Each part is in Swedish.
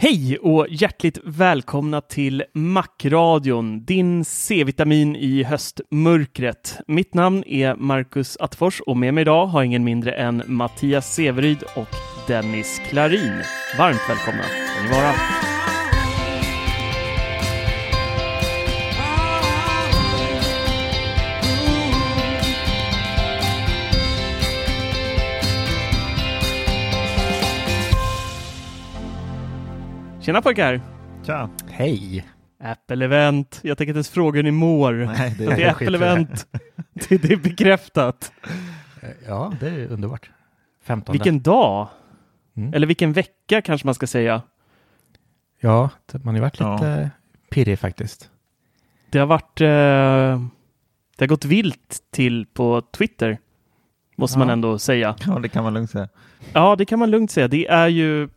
Hej och hjärtligt välkomna till Macradion, din C-vitamin i höstmörkret. Mitt namn är Marcus Attefors och med mig idag har ingen mindre än Mattias Severyd och Dennis Klarin. Varmt välkomna ska ni vara. Tjena pojkar! Tja! Hej! Apple-event. Jag tänker inte ens fråga hur ni mår. Nej, det, det, det är Apple-event. det, det är bekräftat. Ja, det är underbart. 15. Vilken dag! Mm. Eller vilken vecka kanske man ska säga. Ja, man har varit lite ja. pirrig faktiskt. Det har varit... Eh, det har gått vilt till på Twitter. Måste ja. man ändå säga. Ja, det kan man lugnt säga. Ja, det kan man lugnt säga. Det är ju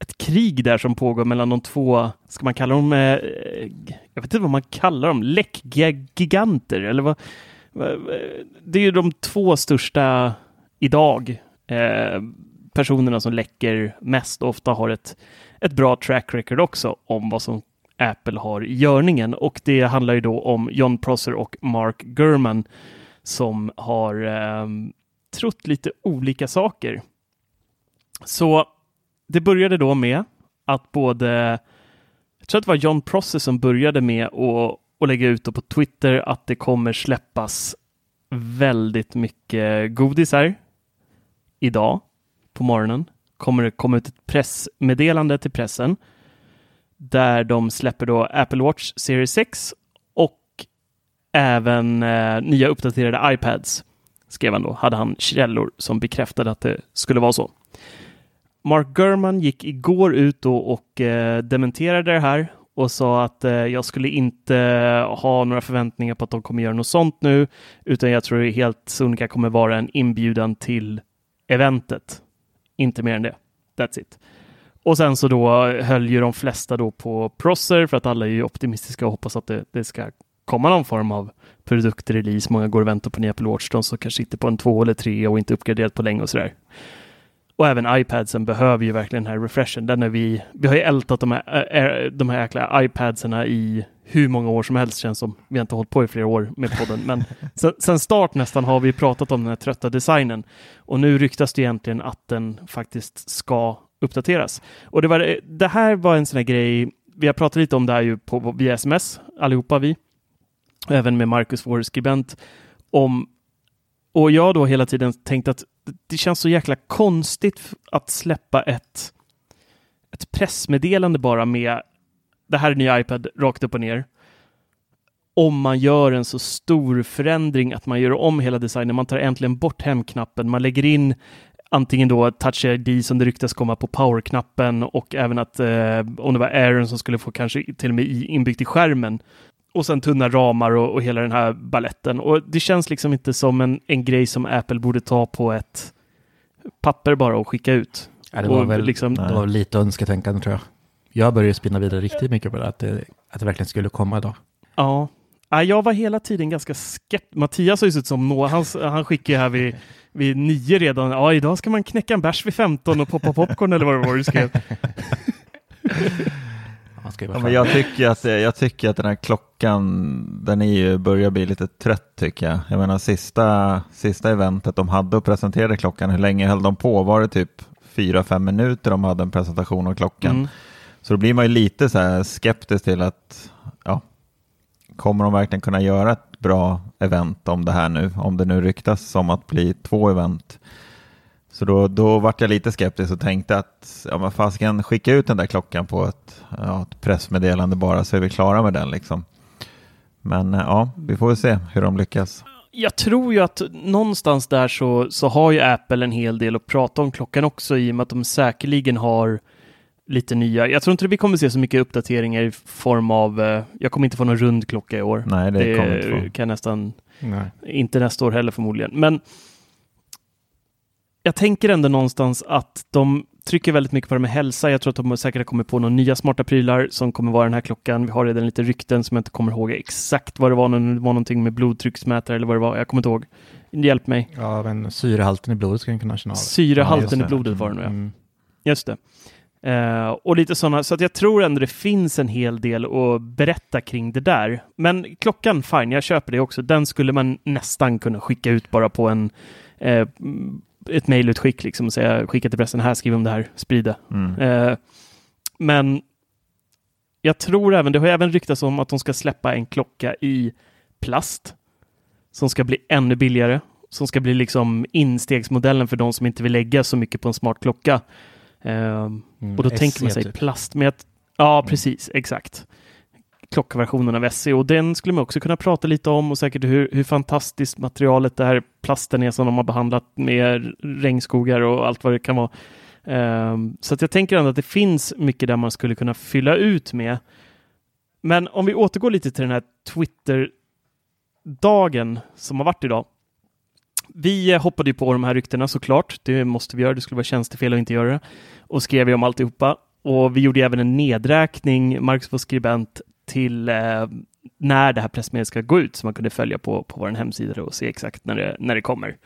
ett krig där som pågår mellan de två, ska man kalla dem, eh, jag vet inte vad man kallar dem, läckgiganter eller vad? Det är ju de två största idag eh, personerna som läcker mest och ofta har ett, ett bra track record också om vad som Apple har i görningen och det handlar ju då om John Prosser och Mark Gurman som har eh, trott lite olika saker. Så det började då med att både, jag tror att det var John Prosser som började med att, att lägga ut på Twitter att det kommer släppas väldigt mycket godisar idag på morgonen. Kommer det komma ut ett pressmeddelande till pressen där de släpper då Apple Watch Series 6 och även eh, nya uppdaterade iPads skrev han då, hade han källor som bekräftade att det skulle vara så. Mark Gurman gick igår ut och, och eh, dementerade det här och sa att eh, jag skulle inte eh, ha några förväntningar på att de kommer göra något sånt nu, utan jag tror det helt sonika kommer vara en inbjudan till eventet. Inte mer än det. That's it. Och sen så då höll ju de flesta då på Prosser för att alla är ju optimistiska och hoppas att det, det ska komma någon form av produktrelease. Många går och väntar på nya Apple Watch, de som kanske sitter på en två eller tre och inte uppgraderat på länge och sådär. Och även iPadsen behöver ju verkligen den här refreshen. Den är vi, vi har ju ältat de här, de här jäkla iPadserna i hur många år som helst känns som. Vi har inte hållit på i flera år med podden, men sen, sen, start nästan har vi pratat om den här trötta designen. Och nu ryktas det egentligen att den faktiskt ska uppdateras. Och det, var, det här var en sån här grej, vi har pratat lite om det här ju på, via sms, allihopa vi, även med Marcus, vår skribent, om och jag då hela tiden tänkt att det känns så jäkla konstigt att släppa ett, ett pressmeddelande bara med det här är nya iPad rakt upp och ner. Om man gör en så stor förändring att man gör om hela designen. Man tar äntligen bort hemknappen. Man lägger in antingen då Touch ID som det ryktas komma på powerknappen och även att eh, om det var Aaron som skulle få kanske till och med inbyggt i skärmen och sen tunna ramar och, och hela den här balletten. Och det känns liksom inte som en, en grej som Apple borde ta på ett papper bara och skicka ut. Ja, det var Och väl liksom, det var lite önsketänkande tror jag. Jag började spinna vidare riktigt mycket på det, att det, att det verkligen skulle komma idag. Ja. ja, jag var hela tiden ganska skeptisk. Mattias har ju sett som nå, han, han skickar ju här vid, vid nio redan. Ja, idag ska man knäcka en bärs vid 15 och poppa popcorn eller vad det var du skrev. Man ska Ja, men jag, tycker att, jag tycker att den här klockan, den är ju, börjar bli lite trött tycker jag. Jag menar sista, sista eventet de hade och presenterade klockan, hur länge höll de på? Var det typ fyra, fem minuter de hade en presentation av klockan? Mm. Så då blir man ju lite så skeptisk till att, ja, kommer de verkligen kunna göra ett bra event om det här nu? Om det nu ryktas som att bli två event. Så då, då vart jag lite skeptisk och tänkte att, ja men fasiken, skicka ut den där klockan på ett, ja, ett pressmeddelande bara så är vi klara med den liksom. Men eh, ja, vi får väl se hur de lyckas. Jag tror ju att någonstans där så, så har ju Apple en hel del att prata om klockan också i och med att de säkerligen har lite nya. Jag tror inte vi kommer se så mycket uppdateringar i form av, eh, jag kommer inte få någon rund klocka i år. Nej, det, kommer inte få. kan jag nästan Nej. Inte nästa år heller förmodligen. Men jag tänker ändå någonstans att de trycker väldigt mycket på det med hälsa. Jag tror att de säkert har kommit på några nya smarta prylar som kommer vara den här klockan. Vi har redan lite rykten som jag inte kommer ihåg exakt vad det var. Det var någonting med blodtrycksmätare eller vad det var. Jag kommer inte ihåg. Hjälp mig. Ja, men syrehalten i blodet ska den kunna känna av. Syrehalten Ja, i blodet var det nu, ja. Mm. Just det. Eh, och lite sådana, så att jag tror ändå det finns en hel del att berätta kring det där. Men klockan, fine, jag köper det också. Den skulle man nästan kunna skicka ut bara på en eh, ett mejlutskick liksom och säga skicka till pressen här, skriv om det här, sprida. Mm. Eh, men jag tror även, det har även ryktats om att de ska släppa en klocka i plast som ska bli ännu billigare, som ska bli liksom instegsmodellen för de som inte vill lägga så mycket på en smart klocka. Eh, och då SE tänker man sig typ. plast med att, ja precis, exakt. Klockversionen av SE och den skulle man också kunna prata lite om och säkert hur, hur fantastiskt materialet det här plasten är som de har behandlat med regnskogar och allt vad det kan vara. Um, så att jag tänker ändå att det finns mycket där man skulle kunna fylla ut med. Men om vi återgår lite till den här Twitter-dagen som har varit idag. Vi eh, hoppade ju på de här ryktena såklart. Det måste vi göra. Det skulle vara tjänstefel att inte göra det. Och skrev ju om alltihopa. Och vi gjorde även en nedräkning, Marcus var skribent, till eh, när det här pressmeddelandet ska gå ut så man kunde följa på, på vår hemsida och se exakt när det, när det kommer.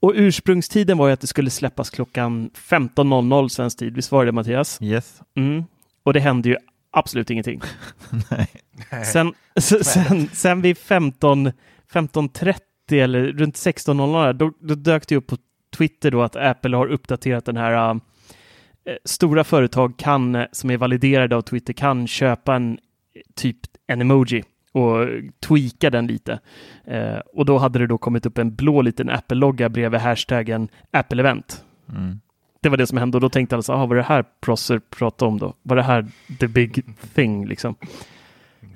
Och ursprungstiden var ju att det skulle släppas klockan 15.00 svensk tid. Visst var det Mattias? Yes. Mm. Och det hände ju absolut ingenting. Nej. Sen, sen, sen vid 15 15.30 eller runt 16.00 då, då dök det upp på Twitter då att Apple har uppdaterat den här äh, stora företag kan, eh, som är validerade av Twitter, kan köpa en typ en emoji och tweaka den lite. Eh, och då hade det då kommit upp en blå liten Apple-logga bredvid hashtaggen Apple Event. Mm. Det var det som hände och då tänkte alla så, ah, vad är det här Prosser pratade om då? Var det här the big thing liksom?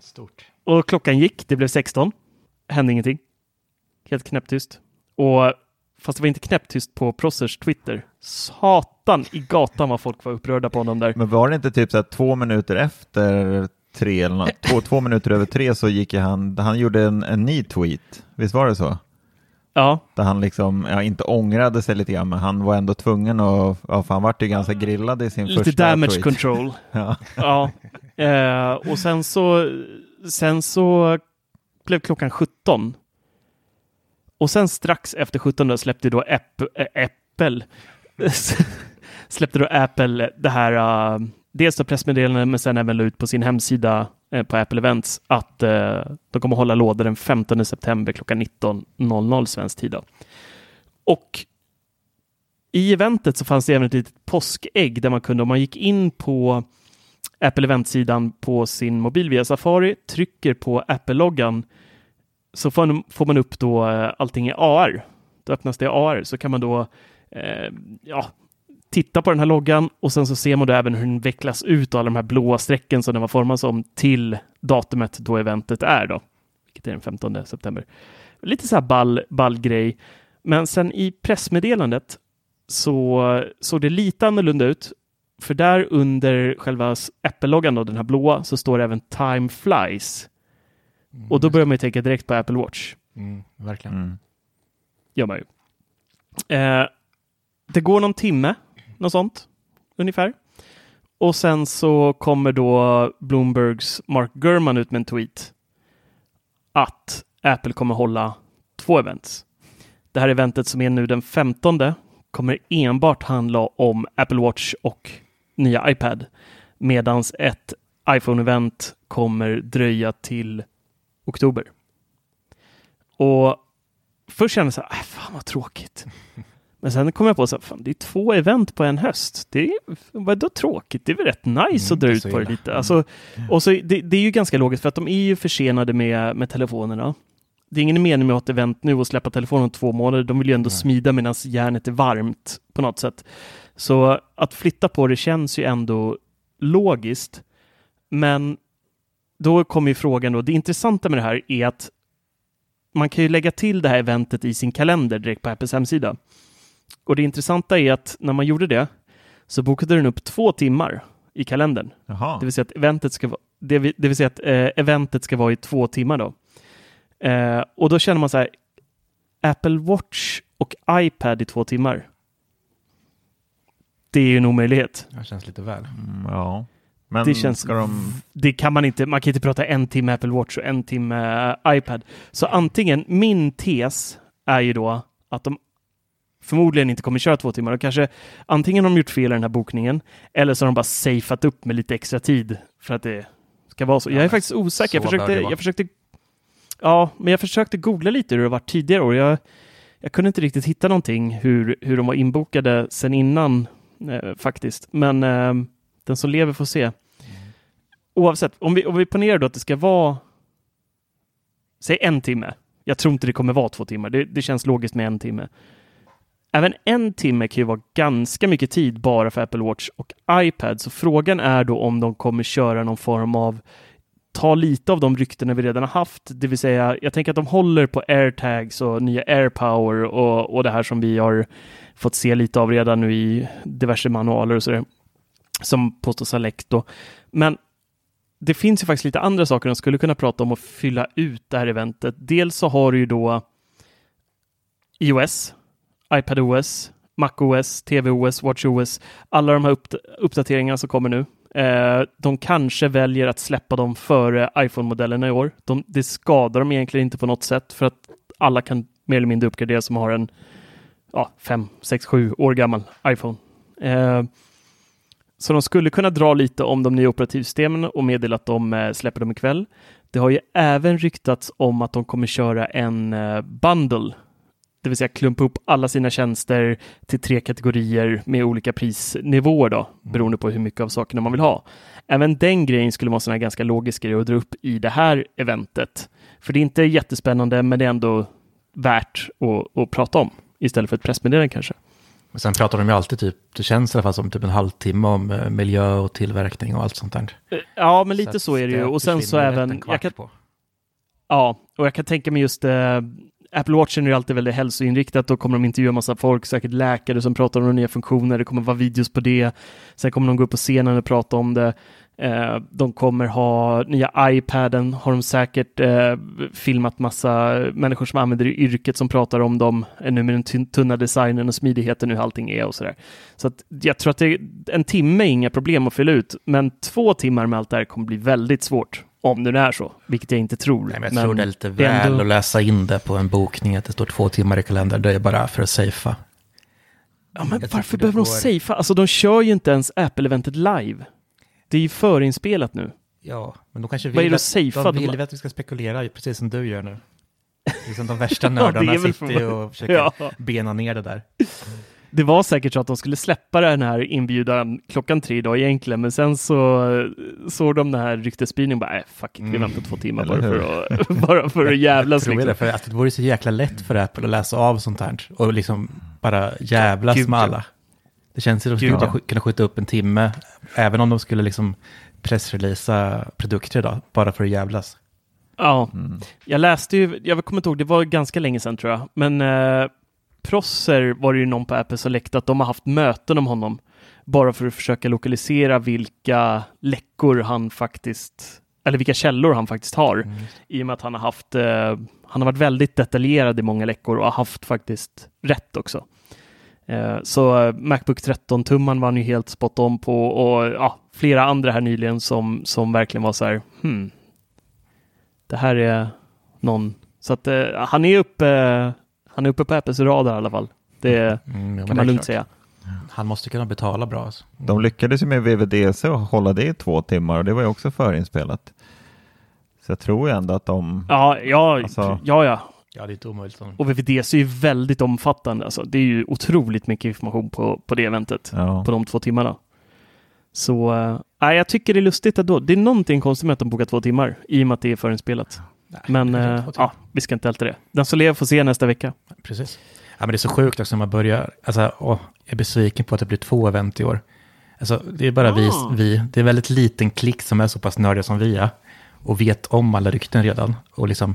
Stort. Och klockan gick, det blev 16. Hände ingenting. Helt knäpptyst. Och fast det var inte knäpptyst på Prossers Twitter. Satan i gatan vad folk var upprörda på honom där. Men var det inte typ så här två minuter efter tre eller något, två, två minuter över tre så gick han, han gjorde en, en ny tweet, visst var det så? Ja, Där han liksom, ja inte ångrade sig lite grann, men han var ändå tvungen att, ja för han vart ju ganska grillad i sin lite första damage tweet. control. Ja. Ja, eh, och sen så, sen så blev klockan 17. Och sen strax efter 17 släppte då App, äh, eh, Apple släppte då Apple det här, uh, dels då pressmeddelandet men sen även la ut på sin hemsida eh, på Apple Events att de kommer hålla låda den 15 september klockan 19.00 svensk tid. Då. Och i eventet så fanns det även ett litet påskägg där man kunde, om man gick in på Apple Event-sidan på sin mobil via Safari, trycker på Apple-loggan så får man, får man upp då eh, allting i AR. Då öppnas det i AR så kan man då eh, ja, titta på den här loggan och sen så ser man då även hur den vecklas ut alla de här blåa strecken som den var formad som till datumet då eventet är då, vilket är den 15 september. Lite så här ball, ball grej. Men sen i pressmeddelandet så såg det lite annorlunda ut. För där under själva Apple-loggan, den här blåa, så står det även Time Flies. Och då börjar man ju tänka direkt på Apple Watch. Mm, verkligen. Mm. Gör man ju. Eh, det går någon timme, något sånt, ungefär. Och sen så kommer då Bloombergs Mark Gurman ut med en tweet att Apple kommer hålla två events. Det här eventet som är nu den 15 kommer enbart handla om Apple Watch och nya iPad. Medan ett iPhone-event kommer dröja till oktober. Och först kände jag så här, äh, fan vad tråkigt. Men sen kom jag på att det är två event på en höst. Det är vadå tråkigt? Det är väl rätt nice Mm, att dra ut på det lite. Alltså, och så, det, det är ju ganska logiskt för att de är ju försenade med, med telefonerna. Det är ingen mening med att ha ett event nu och släppa telefonen om två månader. De vill ju ändå Nej. smida medan järnet är varmt på något sätt. Så att flytta på det känns ju ändå logiskt. Men då kommer ju frågan då, det intressanta med det här är att man kan ju lägga till det här eventet i sin kalender direkt på Apples hemsida. Och det intressanta är att när man gjorde det så bokade den upp två timmar i kalendern. Jaha. Det vill säga att eventet ska, vara- det vill, det vill säga att eh, eventet ska vara i två timmar då. Eh, och då känner man så här, Apple Watch och iPad i två timmar. Det är ju en omöjlighet. Det känns lite väl. Mm, ja. Men Det känns- de... Det kan man inte. Man kan inte prata en timme Apple Watch och en timme eh, iPad. Så antingen, min tes är ju då att de förmodligen inte kommer köra två timmar och kanske antingen har de gjort fel i den här bokningen eller så har de bara safeat upp med lite extra tid för att det ska vara så. Ja, jag är faktiskt osäker. Jag försökte, jag försökte Ja, men jag försökte googla lite hur det varit tidigare år. Jag, jag kunde inte riktigt hitta någonting hur, hur de var inbokade sen innan eh, faktiskt. Men eh, den som lever får se. Oavsett, om vi, om vi ponerar då att det ska vara säg en timme. Jag tror inte det kommer vara två timmar. Det, det känns logiskt med en timme. Även en timme kan ju vara ganska mycket tid bara för Apple Watch och iPad. Så frågan är då om de kommer köra någon form av ta lite av de ryktena vi redan har haft, det vill säga jag tänker att de håller på airtags och nya airpower och, och det här som vi har fått se lite av redan nu i diverse manualer och sådär som påstås ha läckt då. Men det finns ju faktiskt lite andra saker de skulle kunna prata om och fylla ut det här eventet. Dels så har du ju då iOS, iPadOS, MacOS, tvOS, WatchOS, alla de här upp uppdateringarna som kommer nu. Eh, de kanske väljer att släppa dem före iPhone-modellerna i år. De, det skadar dem egentligen inte på något sätt för att alla kan mer eller mindre uppgradera som har en ja, 5, 6, 7 år gammal iPhone. Eh, så de skulle kunna dra lite om de nya operativsystemen och meddela att de eh, släpper dem ikväll. Det har ju även ryktats om att de kommer köra en eh, bundle, det vill säga klumpa ihop alla sina tjänster till tre kategorier med olika prisnivåer då, beroende på hur mycket av sakerna man vill ha. Även den grejen skulle vara en ganska logisk grej att dra upp i det här eventet. För det är inte jättespännande, men det är ändå värt att, att prata om istället för ett pressmeddelande kanske. Men sen pratar de ju alltid typ, det känns i alla fall som typ en halvtimme om eh, miljö och tillverkning och allt sånt där. Eh, Ja, men lite att så, är det ju. Och sen så även... Jag kan, på. ja, och jag kan tänka mig just eh, Apple Watchen är ju alltid väldigt hälsoinriktat. Då kommer de intervjua massa folk, säkert läkare som pratar om de nya funktioner. Det kommer vara videos på det. Sen kommer de gå upp på scenen och prata om det. Eh, de kommer ha nya iPaden, har de säkert eh, filmat massa människor som använder i yrket som pratar om dem. eh, Nu med den tun- tunna designen och smidigheten hur allting är och sådär. Så att jag tror att det, en timme är inga problem att fylla ut, men två timmar med allt det här kommer bli väldigt svårt. Om det nu är så, vilket jag inte tror. Nej, men jag tror det är lite är väl ändå- att läsa in det på en bokning, att det står två timmar i kalendern. Det är bara för att safea. Ja, men Jag varför behöver de går- safea? Alltså de kör ju inte ens Apple-eventet live. Det är ju förinspelat nu. Ja, men de kanske Vad är vill, det att, de De vill bara- att vi ska spekulera, precis som du gör nu. Liksom de värsta Ja, nördarna väl sitter ju och försöker Ja. bena ner det där. Det var säkert så att de skulle släppa den här inbjudan klockan tre idag egentligen, men sen så eh, såg de den här ryktesspridningen bara, äh, fuck it, vi Mm. väntar två timmar bara för, att, bara för att jävlas. Tror jag Liksom. det, för att det vore så jäkla lätt för Apple att läsa av sånt här och liksom bara jävlas Gud, med ja. alla. Det känns som att de skulle ja. kunna skjuta upp en timme, även om de skulle liksom pressreleasa produkter idag, bara för att jävlas. Ja, Mm. jag läste ju, jag kommer inte ihåg, det var ganska länge sedan tror jag, men eh, Prosser var det ju någon på Apple som läckte att de har haft möten om honom bara för att försöka lokalisera vilka läckor han faktiskt eller vilka källor han faktiskt har. Mm. I och med att han har haft, eh, han har varit väldigt detaljerad i många läckor och har haft faktiskt rätt också. Eh, så eh, Macbook 13-tumman var han ju helt spot on på och ja, flera andra här nyligen som, som verkligen var så här, hmm, det här är någon, så att eh, han är uppe, han är uppe på Apples radar i alla fall. Det Mm, ja, men det kan man lugnt klart. säga. Han måste kunna betala bra. Alltså. De lyckades ju med VVDC och hålla det i två timmar och det var ju också förinspelat. Så jag tror ju ändå att de... Ja, ja, Alltså- ja, ja. Ja, det är inte omöjligt. om- Och VVDC är ju väldigt omfattande. Alltså, det är ju otroligt mycket information på, på det eventet, Ja. på de två timmarna. Så äh, jag tycker det är lustigt ändå. Det är någonting konstigt med att de bokar två timmar i och med att det är förinspelat. Nej, Men äh, ja, vi ska inte älta det. Den som lever får se nästa vecka. Precis. Ja, men det är så sjukt också när man börjar. Alltså, åh, jag är besviken på att det blir två event i år. Alltså, det är bara vi, Ah. vi, det är en väldigt liten klick som är så pass nördiga som vi är. Och vet om alla rykten redan. Och liksom,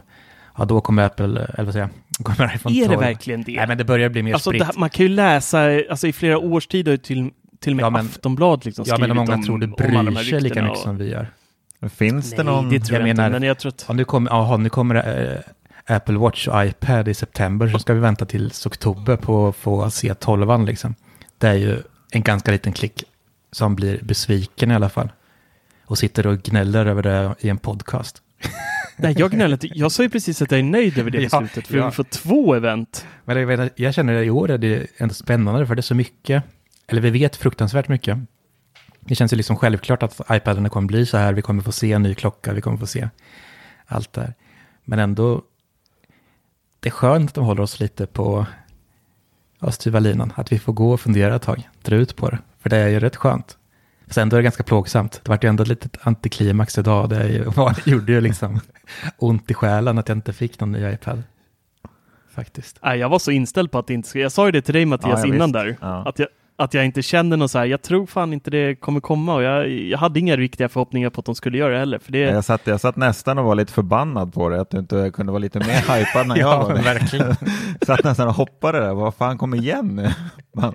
ja då kommer Apple, eller vad säger jag, kommer iPhone är det 12. verkligen det? Nej, men det börjar bli mer alltså, det, spritt. här- man kan ju läsa alltså, i flera års tid har ju till, till och med Ja, men- Aftonbladet liksom ja, men många om, tror det bryr sig lika mycket och- som vi gör. Finns det Nej, någon... det tror jag, Jag inte. menar- Men jag tror att... Ja, nu kommer, aha, nu kommer eh, Apple Watch och iPad i september, så ska vi vänta till oktober på att få se 12 liksom. Det är ju en ganska liten klick som blir besviken i alla fall. Och sitter och gnäller över det i en podcast. Nej, jag gnäller inte. Jag sa ju precis att jag är nöjd över det Ja, beslutet, för ja. vi får två event. Men jag, vet, jag känner att i år är det ändå spännande, för det är så mycket, eller vi vet fruktansvärt mycket. Det känns ju liksom självklart att iPaden kommer bli så här, vi kommer få se en ny klocka, vi kommer få se allt där. Men ändå, det är skönt att de håller oss lite på ja, styva linan, att vi får gå och fundera ett tag, dra ut på det, för det är ju rätt skönt. Sen då är det ganska plågsamt. Det vart ju ändå ett litet antiklimax idag. Det gjorde ju liksom ont i själen att jag inte fick någon ny iPad. Faktiskt. Nej, jag var så inställd på att det inte skulle... Jag sa ju det till dig Mattias ja, innan visst. där. Ja. Att, jag, att jag inte kände något så här, jag tror fan inte det kommer komma och jag, jag hade inga riktiga förhoppningar på att de skulle göra det heller. För det, Jag satt, jag satt nästan och var lite förbannad på det, att du inte kunde vara lite mer hypad när jag var det. verkligen. Satt nästan och hoppade där, vad fan kom igen nu? Man,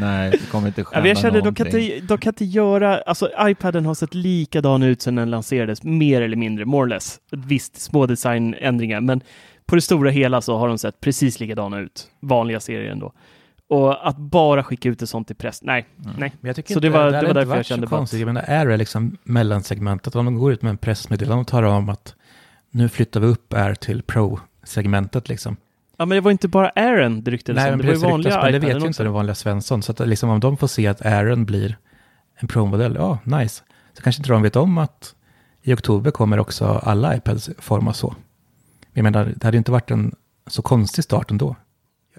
nej, det kommer inte Ja, skända men jag kände de kan, inte, de kan inte göra, alltså iPaden har sett likadan ut sedan den lanserades, mer eller mindre, more or less. Visst, små designändringar, men på det stora hela så har de sett precis likadana ut. Vanliga serier ändå. Och att bara skicka ut ett sånt till press, nej, nej. Men jag tycker Så det var- det, det var därför jag kände bara. Jag menar, är det liksom mellansegmentet, om de går ut med en pressmeddelande och talar om att nu flyttar vi upp är till Pro-segmentet liksom. Ja, men det var inte bara Aaron det ryktades Nej, om, det var ju vanliga ryktas, men det vet ju inte den vanliga Svensson. Så att liksom, om de får se att Aaron blir en Pro-modell, ja, nice. Så kanske inte de vet om att i oktober kommer också alla iPads formas så. Jag menar, det hade ju inte varit en så konstig start ändå.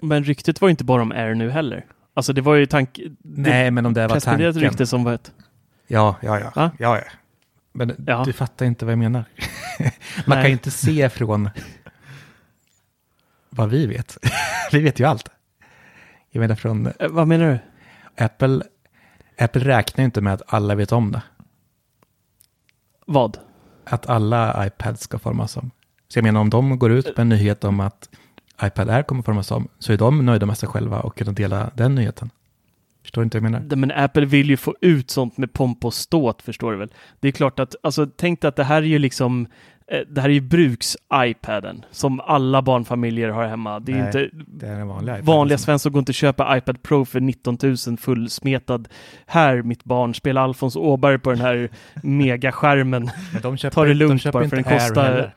Men ryktet var ju inte bara om Aaron nu heller. Alltså det var ju tank... Nej, men om det var tanken. rykte som var ett... Ja, ja, ja. Va? ja, ja. Men Ja. du fattar inte vad jag menar. Man Nej. kan ju inte se från vad vi vet. vi vet ju allt. Jag menar från Eh, vad menar du? Apple. Apple räknar ju inte med att alla vet om det. Vad? Att alla iPads ska formas om. Så jag menar om de går ut med en nyhet om att iPad Air kommer formas om, så är de nöjda med sig själva och kunna dela den nyheten. Förstår inte vad jag menar? Men Apple vill ju få ut sånt med pomp och ståt, förstår du väl? Det är klart att, alltså tänk dig att det här är ju liksom, eh, det här är ju bruks-iPaden som alla barnfamiljer har hemma. Det är Nej, inte, Det är en vanlig iPad. vanliga liksom. Svensson går inte att köpa iPad Pro för 19 000 fullsmetad. Här, mitt barn, spela Alfons Åberg på den här megaskärmen. Men de köper, Ta det de lugnt köper bara, inte för den kostar-.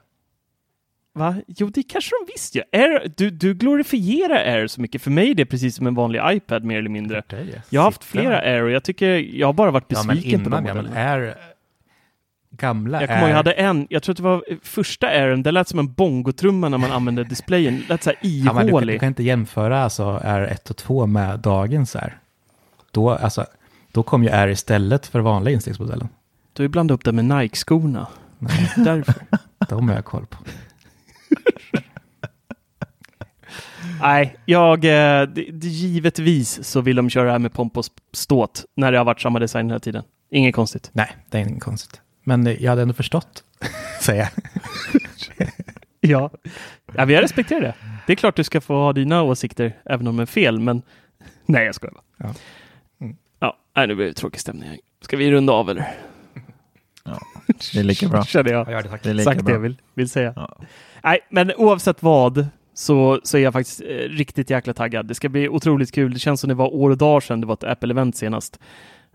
Va? Jo, det kanske de visst gör. Air, du, du glorifierar Air så mycket. För mig är det precis som en vanlig iPad mer eller mindre. Det. Jag har haft flera Air och jag tycker jag har bara varit Ja, men besviken på de innan, ja, men. Air, gamla Jag kommer ihåg, jag hade en, jag tror att det var första Airen, det lät som en bongotrumma när man använde displayen. Det lät så här ja, men du, kan, ihålig. du kan inte jämföra alltså Air 1 och 2 med dagens Air. Då, alltså, då kom ju Air istället för vanliga instegsmodellen. Du har ju blandat upp det med Nike-skorna. Därför. de har jag koll på. Nej, jag, eh, det, givetvis så vill de köra det här med pomp och ståt när det har varit samma design hela tiden. Inget konstigt. Nej, det är inget konstigt. Men eh, jag hade ändå förstått, säger jag. Ja. ja, vi har respekterat det. Det är klart du ska få ha dina åsikter, även om de är fel, men nej, jag skojar bara. Ja. Mm. Ja, nej, nu blir det tråkig stämning. Ska vi runda av eller? Ja, det är lika bra. Kände jag. Ja, ja, det tack. Det är lika Sagt det jag vill, vill säga. Ja. Nej, men oavsett vad så, så är jag faktiskt eh, riktigt jäkla taggad. Det ska bli otroligt kul. Det känns som det var år och dagar sedan det var ett Apple-event senast.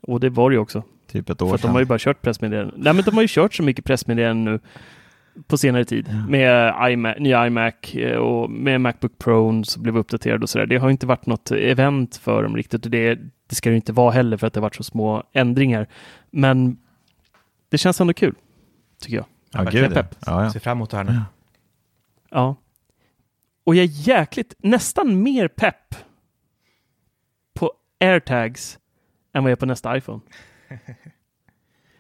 Och det var det ju också. Typ ett För år att de har ju sedan. bara kört pressmeddelanden. Nej, men de har ju kört så mycket pressmeddelanden nu på senare tid med iMac, nya iMac eh, och med Macbook Pro som blev uppdaterad och sådär. Det har inte varit något event för dem riktigt och det, det ska det inte vara heller för att det har varit så små ändringar. Men det känns ändå kul, tycker jag. Ja, verkligen gud ja. pepp. ja, ja. Ser fram emot det här nu. Ja. Och jag är jäkligt, nästan mer pepp på airtags än vad jag är på nästa iPhone.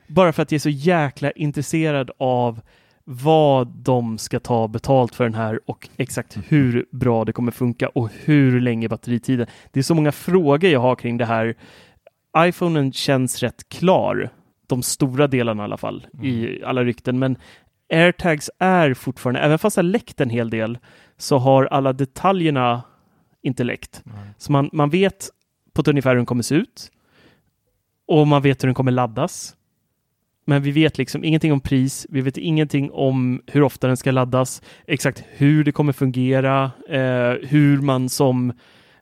Bara för att jag är så jäkla intresserad av vad de ska ta betalt för den här och exakt hur bra det kommer funka och hur länge batteritiden. Det är så många frågor jag har kring det här. iPhonen känns rätt klar, de stora delarna i alla fall, i alla rykten, men airtags är fortfarande, även fast det har läckt en hel del, så har alla detaljerna inte läckt. Så man, man vet på ett ungefär hur den kommer se ut och man vet hur den kommer laddas. Men vi vet liksom ingenting om pris. Vi vet ingenting om hur ofta den ska laddas, exakt hur det kommer fungera, eh, hur man som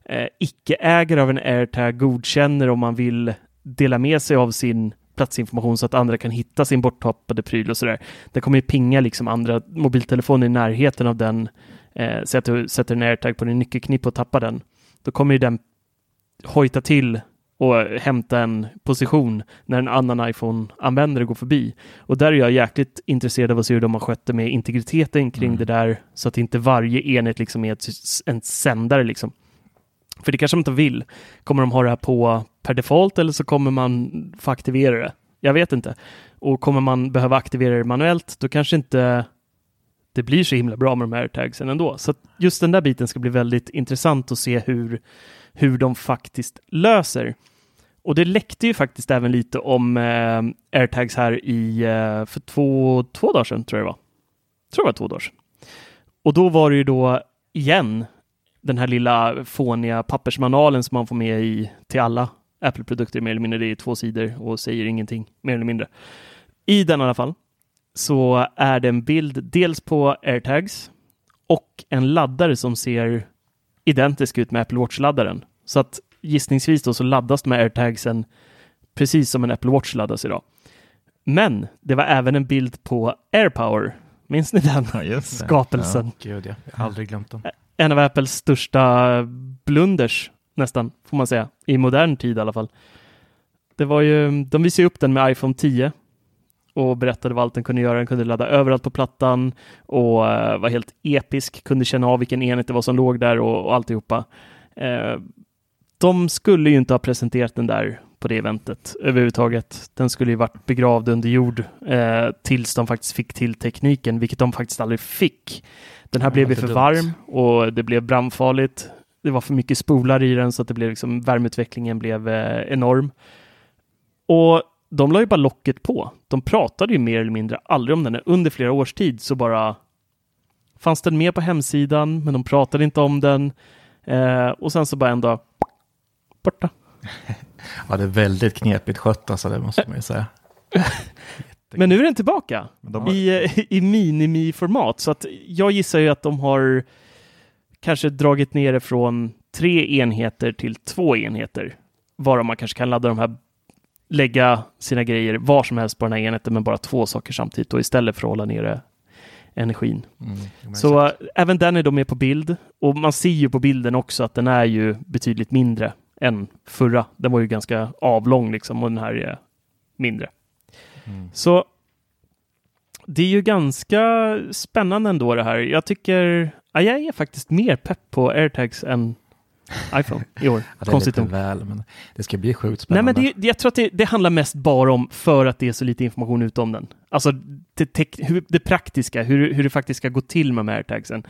eh, icke-ägare av en AirTag godkänner om man vill dela med sig av sin platsinformation så att andra kan hitta sin borttappade pryl och sådär. Det kommer ju pinga liksom andra mobiltelefoner i närheten av den. Eh, så att du sätter en AirTag på din nyckelknippe och tappar den. Då kommer ju den hojta till och hämta en position när en annan iPhone-användare går förbi. Och där är jag jäkligt intresserad av att se hur de har skött det med integriteten kring det där så att inte varje enhet liksom är ett, en sändare liksom. För det kanske de inte vill. Kommer de ha det här på per default eller så kommer man få aktivera det? Jag vet inte. Och kommer man behöva aktivera det manuellt, då kanske inte det blir så himla bra med de här tagsen ändå. Så att just den där biten ska bli väldigt intressant att se hur, hur de faktiskt löser. Och det läckte ju faktiskt även lite om eh, airtags här i, eh, för två, två dagar sedan, tror jag det var. Tror det var två dagar sedan. Och då var det ju då igen den här lilla fåniga pappersmanualen som man får med i till alla Apple-produkter mer eller mindre. Det är två sidor och säger ingenting mer eller mindre. I den i alla fall så är det en bild dels på airtags och en laddare som ser identisk ut med Apple Watch-laddaren. Så att gissningsvis då så laddas med airtagsen precis som en Apple Watch laddas idag. Men det var även en bild på AirPower. Minns ni den Ja, skapelsen? Gud ja, jag har aldrig glömt dem. En av Apples största blunders nästan, får man säga. I modern tid i alla fall. Det var ju, de visade upp den med iPhone 10 och berättade vad allt den kunde göra. Den kunde ladda överallt på plattan och eh, var helt episk, kunde känna av vilken enhet det var som låg där och, och alltihopa. Eh, de skulle ju inte ha presenterat den där på det eventet överhuvudtaget. Den skulle ju varit begravd under jord eh, tills de faktiskt fick till tekniken, vilket de faktiskt aldrig fick. Den här Ja, blev ju för dumt. varm och det blev brandfarligt. Det var för mycket spolar i den så att det blev liksom, värmeutvecklingen blev eh, enorm. Och de la ju bara locket på. De pratade ju mer eller mindre aldrig om den. Under flera års tid så bara fanns den med på hemsidan, men de pratade inte om den. Eh, och sen så bara en dag borta. Ja, det är väldigt knepigt skött alltså, det måste man ju säga. Men nu är den tillbaka har- i, eh, i minimiformat. Så att jag gissar ju att de har kanske dragit ner det från tre enheter till två enheter. Varav man kanske kan ladda de här, lägga sina grejer var som helst på den här enheten, men bara två saker samtidigt och istället för att hålla nere energin. Mm, Så exakt. äh, även den är då med på bild och man ser ju på bilden också att den är ju betydligt mindre än förra. Den var ju ganska avlång liksom och den här är mindre. Mm. Så det är ju ganska spännande ändå det här. Jag tycker, ja, jag är faktiskt mer pepp på airtags än iPhone i år. Ja, Konstigt nog. väl, men det ska bli sjukt Nej, spännande. men det, jag tror att det, det handlar mest bara om för att det är så lite information ute om den. Alltså det, tek, hur, det praktiska, hur, hur det faktiskt ska gå till med airtagsen.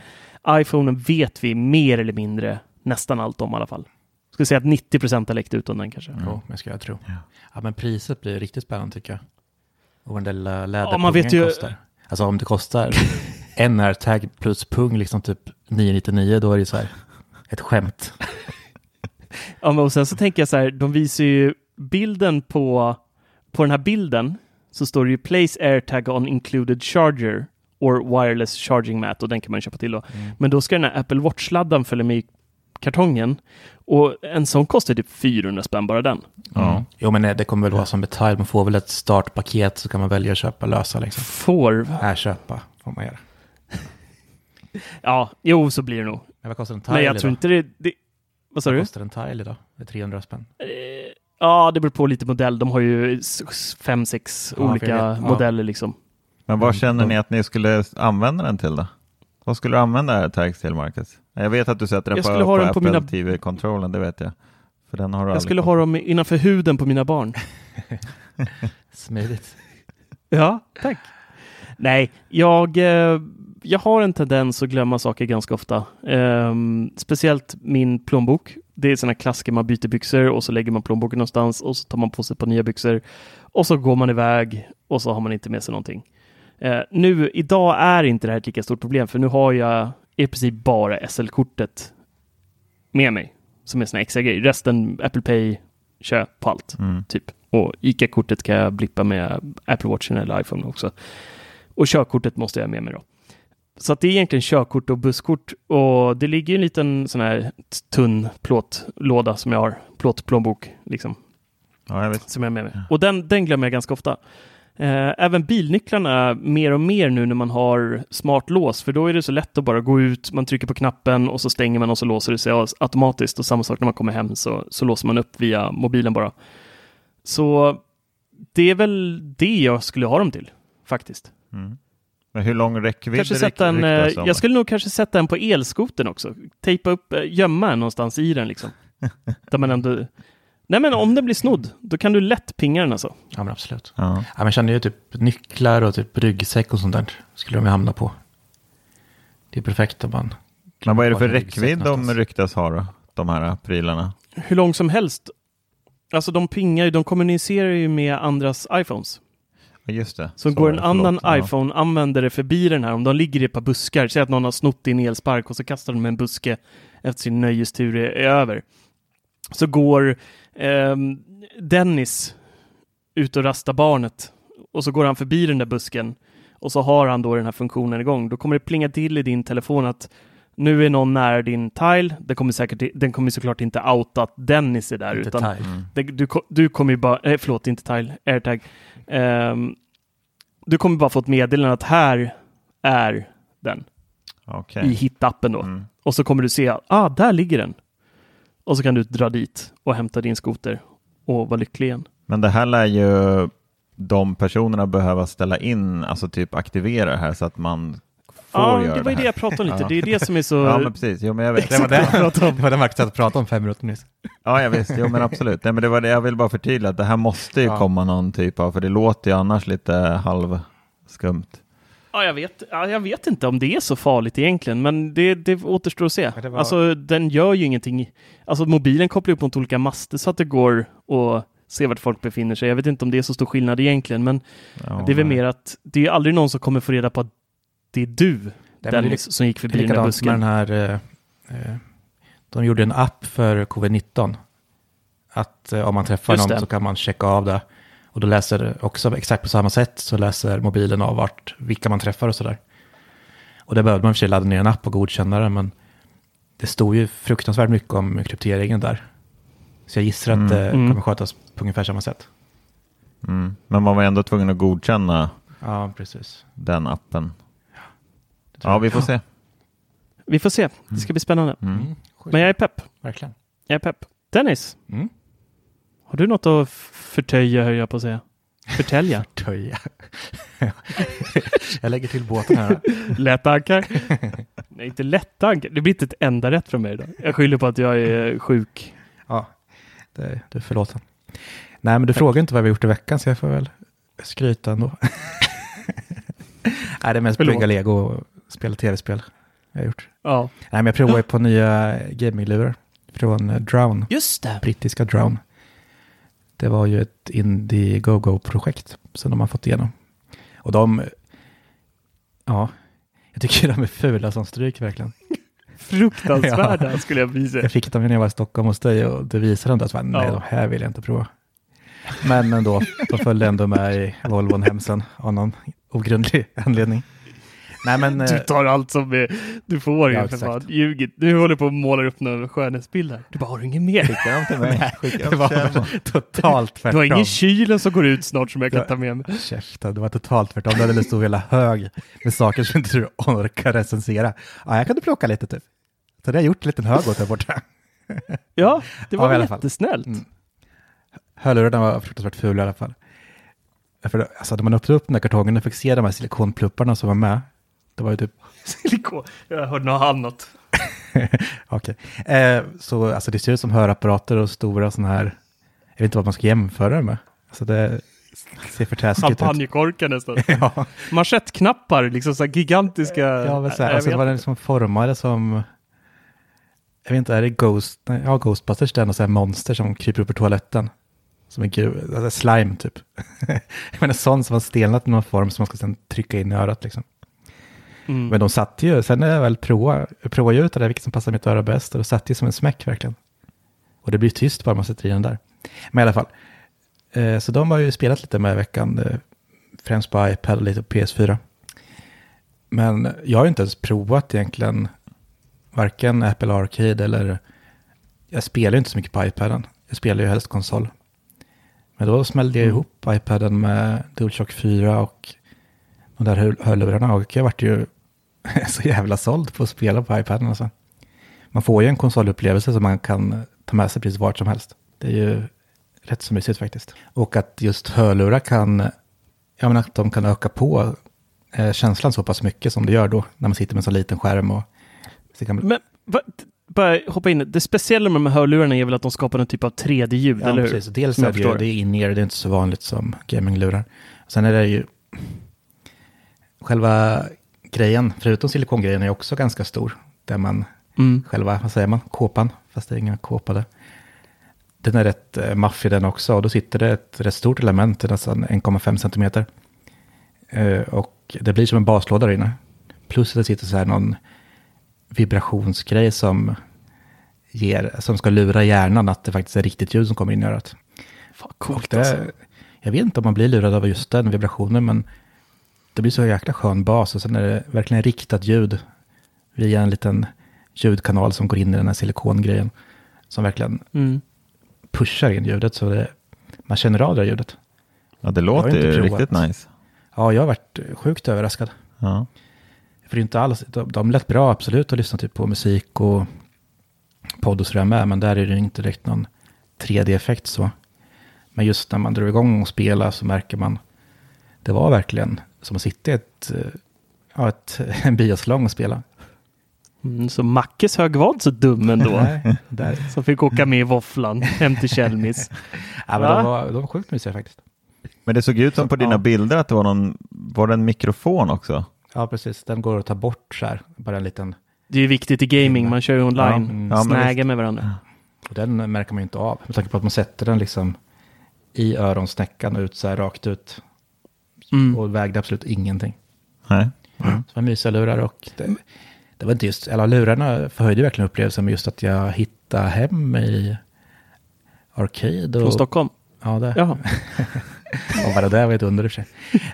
iPhonen vet vi mer eller mindre nästan allt om i alla fall. Jag skulle säga att 90 procent har läckt ut om den kanske. Jo, men ska jag tro. Ja. Ja. men priset blir riktigt spännande tycker jag. Och den där Ja, läderpungen ju- kostar. Alltså om det kostar en airtag plus pung liksom typ 999 då är det så här ett skämt. Ja, men och sen så tänker jag så här, de visar ju bilden på, på den här bilden så står det ju Place AirTag on included charger or wireless charging mat och den kan man köpa till då. Mm. Men då ska den här Apple Watch-laddan följa med i kartongen och en sån kostar typ 400 spänn bara den. Ja. Jo, men eh, det kommer väl vara som betalt. Man får väl ett startpaket så kan man välja att köpa lösa liksom. Får... Här köpa får man göra. Ja, jo så blir det nog. Men vad kostar en tile Men jag tror inte det... det vad sa Vad du? kostar en tile idag? Det är 300 spänn. Eh, Ja, det beror på lite modell. De har ju fem, sex Ja, olika. Ja. modeller liksom. Men vad Mm, känner ni att ni skulle använda den till då? Vad skulle du använda AirTags till, Marcus? Jag vet att du sätter den Jag på, skulle ha på den på Apple mina- TV-kontrollen, det vet jag. För den har du Jag skulle fått. ha dem innanför huden på mina barn. Smidigt. Ja, tack. Nej, jag, eh, jag har en tendens att glömma saker ganska ofta. Ehm, speciellt min plånbok. Det är sådana klassiker, man byter byxor och så lägger man plånboken någonstans och så tar man på sig ett par nya byxor och så går man iväg och så har man inte med sig någonting. Eh, nu, idag är inte det här ett lika stort problem för nu har jag i princip bara SL-kortet med mig som är såna extra grejer. Resten Apple Pay, köp på allt Mm. typ. Och ICA-kortet kan jag blippa med Apple Watchen eller iPhone också. Och körkortet måste jag ha med mig då. Så att det är egentligen körkort och busskort och det ligger en liten sån här tunn plåtlåda som jag har, plåtplånbok liksom, Ja, jag vet. som jag har med mig. Och den, den glömmer jag ganska ofta. Eh, även bilnycklarna mer och mer nu när man har smart lås, för då är det så lätt att bara gå ut, man trycker på knappen och så stänger man och så låser det sig automatiskt. Och samma sak när man kommer hem så, så låser man upp via mobilen bara. Så det är väl det jag skulle ha dem till, faktiskt. Mm. Men hur lång räckvidd Kanske sätta en, ryktas eh, jag skulle nog kanske sätta en på elskoten också. Tejpa upp, eh, gömma en någonstans i den liksom. Där man ändå... Nej men om den blir snodd, då kan du lätt pinga den alltså. Ja, men absolut. Ja. Ja, men känner ju typ nycklar och typ ryggsäck och sånt där. Skulle de ju hamna på. Det är perfekt om man... Men vad är det för räckvidd de ryktas ha då? De här prylarna? Hur lång som helst. Alltså de pingar ju, de kommunicerar ju med andras iPhones. Just det. Så, Så går en det, annan förlåt. Ja. iPhone-användare förbi den här, om de ligger i ett par buskar, säg att någon har snott din elspark och så kastar de en buske efter sin nöjestur är, är över. Så går ehm, Dennis ut och rastar barnet och så går han förbi den där busken och så har han då den här funktionen igång. Då kommer det plinga till i din telefon att nu är någon nära din tile. Den kommer, säkert, den kommer såklart inte outa att Dennis är där. Inte utan tile. Mm. det, du, du kommer ju bara, eh, förlåt inte tile, airtag. Ehm, du kommer bara få ett meddelande att här är den Okej. i hitappen då. Mm. Och så kommer du se, ah, där ligger den. Och så kan du dra dit och hämta din skoter och vara lycklig igen. Men det här lär ju de personerna behöva ställa in, alltså typ aktivera det här så att man Ja, göra det var ju det jag pratade om lite. Ja. Det är det som är så... Ja, men precis. Jo, men jag vet. Det var det, det, var det Marcus satt och pratade om fem minuter nyss. Ja, jag visst. Jo, men absolut. Nej, men det var det jag vill bara förtydliga. Att det här måste ju Ja. komma någon typ av, för det låter ju annars lite halvskumt. Ja, jag vet, ja, jag vet inte om det är så farligt egentligen, men det, det återstår att se. Ja, det var- Alltså, den gör ju ingenting. Alltså, mobilen kopplar upp mot olika master så att det går att se vart folk befinner sig. Jag vet inte om det är så stor skillnad egentligen, men Ja, det är väl nej. mer att det är aldrig någon som kommer få reda på att det är du, är Dennis, som gick förbi den där med den busken. här... Eh, eh, de gjorde en app för covid-19. Att eh, om man träffar Just någon det. så kan man checka av det. Och då läser också exakt på samma sätt så läser mobilen av vart, vilka man träffar och sådär. Och det behövde man för sig ladda ner en app och godkänna det, men det stod ju fruktansvärt mycket om krypteringen där. Så jag gissar att Mm. det Mm. kommer skötas på ungefär samma sätt. Mm. Men man var ändå tvungen att godkänna Ja, precis. den appen. Ja, vi får se. Vi får se, det ska bli spännande. Mm. Mm. Men jag är pepp. Verkligen. Jag är pepp. Dennis, Mm. har du något att förtöja, höll jag på att säga? Förtälja? Töja. jag lägger till båten här. Lättankar? Nej, inte lättankar. Det blir inte ett enda rätt från mig idag. Jag skyller på att jag är sjuk. Ja, det, du är förlåten. Nej, men du frågar inte vad vi har gjort i veckan, så jag får väl skryta ändå. Nej, det är mest Förlåt. bygga lego och spela tv-spel jag har gjort. Ja. Nej, men jag provar ju på nya gaminglurar från Drown, Just det. brittiska Drown. Det var ju ett Indiegogo-projekt som de har fått igenom. Och de, ja, jag tycker de är fula som stryk verkligen. Fruktansvärda skulle jag säga. Jag fick dem när jag var i Stockholm hos dig och du visade dem där, så bara, nej, Ja. de här vill jag inte prova. Men ändå, de följde ändå med i Volvon hem sen av någon ogrundlig anledning. Nej men... Du eh, tar allt som är, du får Ja, ju för fan. Ljugit. Du håller på att måla upp någon skönhetsbild här. Du bara, har du inget mer? Skicka dem till mig. Skicka Det var totalt Du tvärtom. har ingen kylen som går ut snart som jag kan Ja. ta med mig. Käften, det var totalt tvärtom. Du hade en stor hela hög med saker som inte du orkar recensera. Ja, jag kunde plocka lite typ. Så det har jag gjort en liten hög åt där borta. Ja, det Ja, var fall. jättesnällt. Mm. Hörlurarna var fruktansvärt fula i alla fall. För, alltså, när man öppnade upp den där kartongen och fick se de här silikonplupparna som var med. Det var ju typ, Silikon. Jag hörde något annat. okej. Eh, så alltså, det ser ut som hörapparater och stora sådana här, jag vet inte vad man ska jämföra det med. Alltså det ser för taskigt ut. Champagnekorkar nästan. Ja, Manschettknappar, liksom så gigantiska. ja men så här, alltså, det var inte. liksom formade som, jag vet inte, är det Ghost, nej, ja Ghostbusters det är så här monster som kryper upp ur toaletten. Som en gul, alltså slime typ. jag menar sån som har stelnat i någon form som man ska sen trycka in i örat liksom. Mm. Men de satt ju, sen när jag väl provade, provade ut det där, vilket som passar mitt öra bäst, och det satt ju som en smäck verkligen. Och det blir tyst bara man sätter i den där. Men i alla fall, eh, så de har ju spelat lite med i veckan, eh, främst på iPad och lite på PS4. Men jag har ju inte ens provat egentligen, varken Apple Arcade eller, jag spelar ju inte så mycket på iPaden. Jag spelar ju helst konsol. Men då smällde jag Mm. ihop iPaden med DualShock 4 och de där hör- hörlurarna och jag vart ju så jävla såld på att spela på iPaden. Alltså. Man får ju en konsolupplevelse som man kan ta med sig precis vart som helst. Det är ju rätt så mysigt faktiskt. Och att just hörlurar kan, jag menar att de kan öka på eh, känslan så pass mycket som det gör då när man sitter med en så liten skärm och kan Men va, bara hoppa in. Det speciella med de här hörlurarna är väl att de skapar en typ av 3D-ljud, Ja, eller hur? precis. Dels är det ju, det är in-ear, det är inte så vanligt som gaminglurar. Sen är det ju, själva grejen, förutom silikongrejen, är också ganska stor. Där man, Mm. själva, vad säger man, kåpan, fast det är inga kåpade. Den är rätt eh, maffig den också, och då sitter det ett rätt stort element, nästan 1,5 centimeter. Eh, och det blir som en baslåda där inne. Plus att det sitter så här någon vibrationsgrej som ger, som ska lura hjärnan att det faktiskt är riktigt ljud som kommer in i örat. Fan, Och coolt det, alltså. Jag vet inte om man blir lurad av just den vibrationen, men det blir så jäkla skön bas och sen är det verkligen riktat ljud via en liten ljudkanal som går in i den här silikongrejen. Som verkligen Mm. pushar in ljudet så det, man känner av det här ljudet. Ja, det låter ju riktigt nice. Ja, jag har varit sjukt överraskad. Ja. För det är inte alls, de, de lät bra absolut att lyssna typ på musik och podd och sådär med, men där är det inte direkt någon 3D-effekt så. Men just när man drar igång och spelar så märker man, det var verkligen som att sitta i ett, eh, ja, ett, en biosalong och spela. Mm, så Mackes hög var inte så dum ändå. Nej, där. Som fick åka med i våfflan hem till Kjellmis. Ja, men Va? de, var, de var sjukt mysiga faktiskt. Men det såg ut som på dina Ja. bilder att det var någon, var det en mikrofon också? Ja, precis. Den går att ta bort så här, bara en liten, Det är ju viktigt i gaming, man kör ju online. Ja, mm. Visst. med varandra. och den märker man ju inte av. Med tanke på att man sätter den liksom i öronsnäckan och ut så här rakt ut. Mm. Och vägde absolut ingenting. Nej. Så det var mysiga lurar och det, det var inte just, eller lurarna förhöjde verkligen upplevelsen med just att jag hittade hem i Arcade. Och, Från Stockholm. Ja, det. Jaha. Och bara det var ett under i och för sig.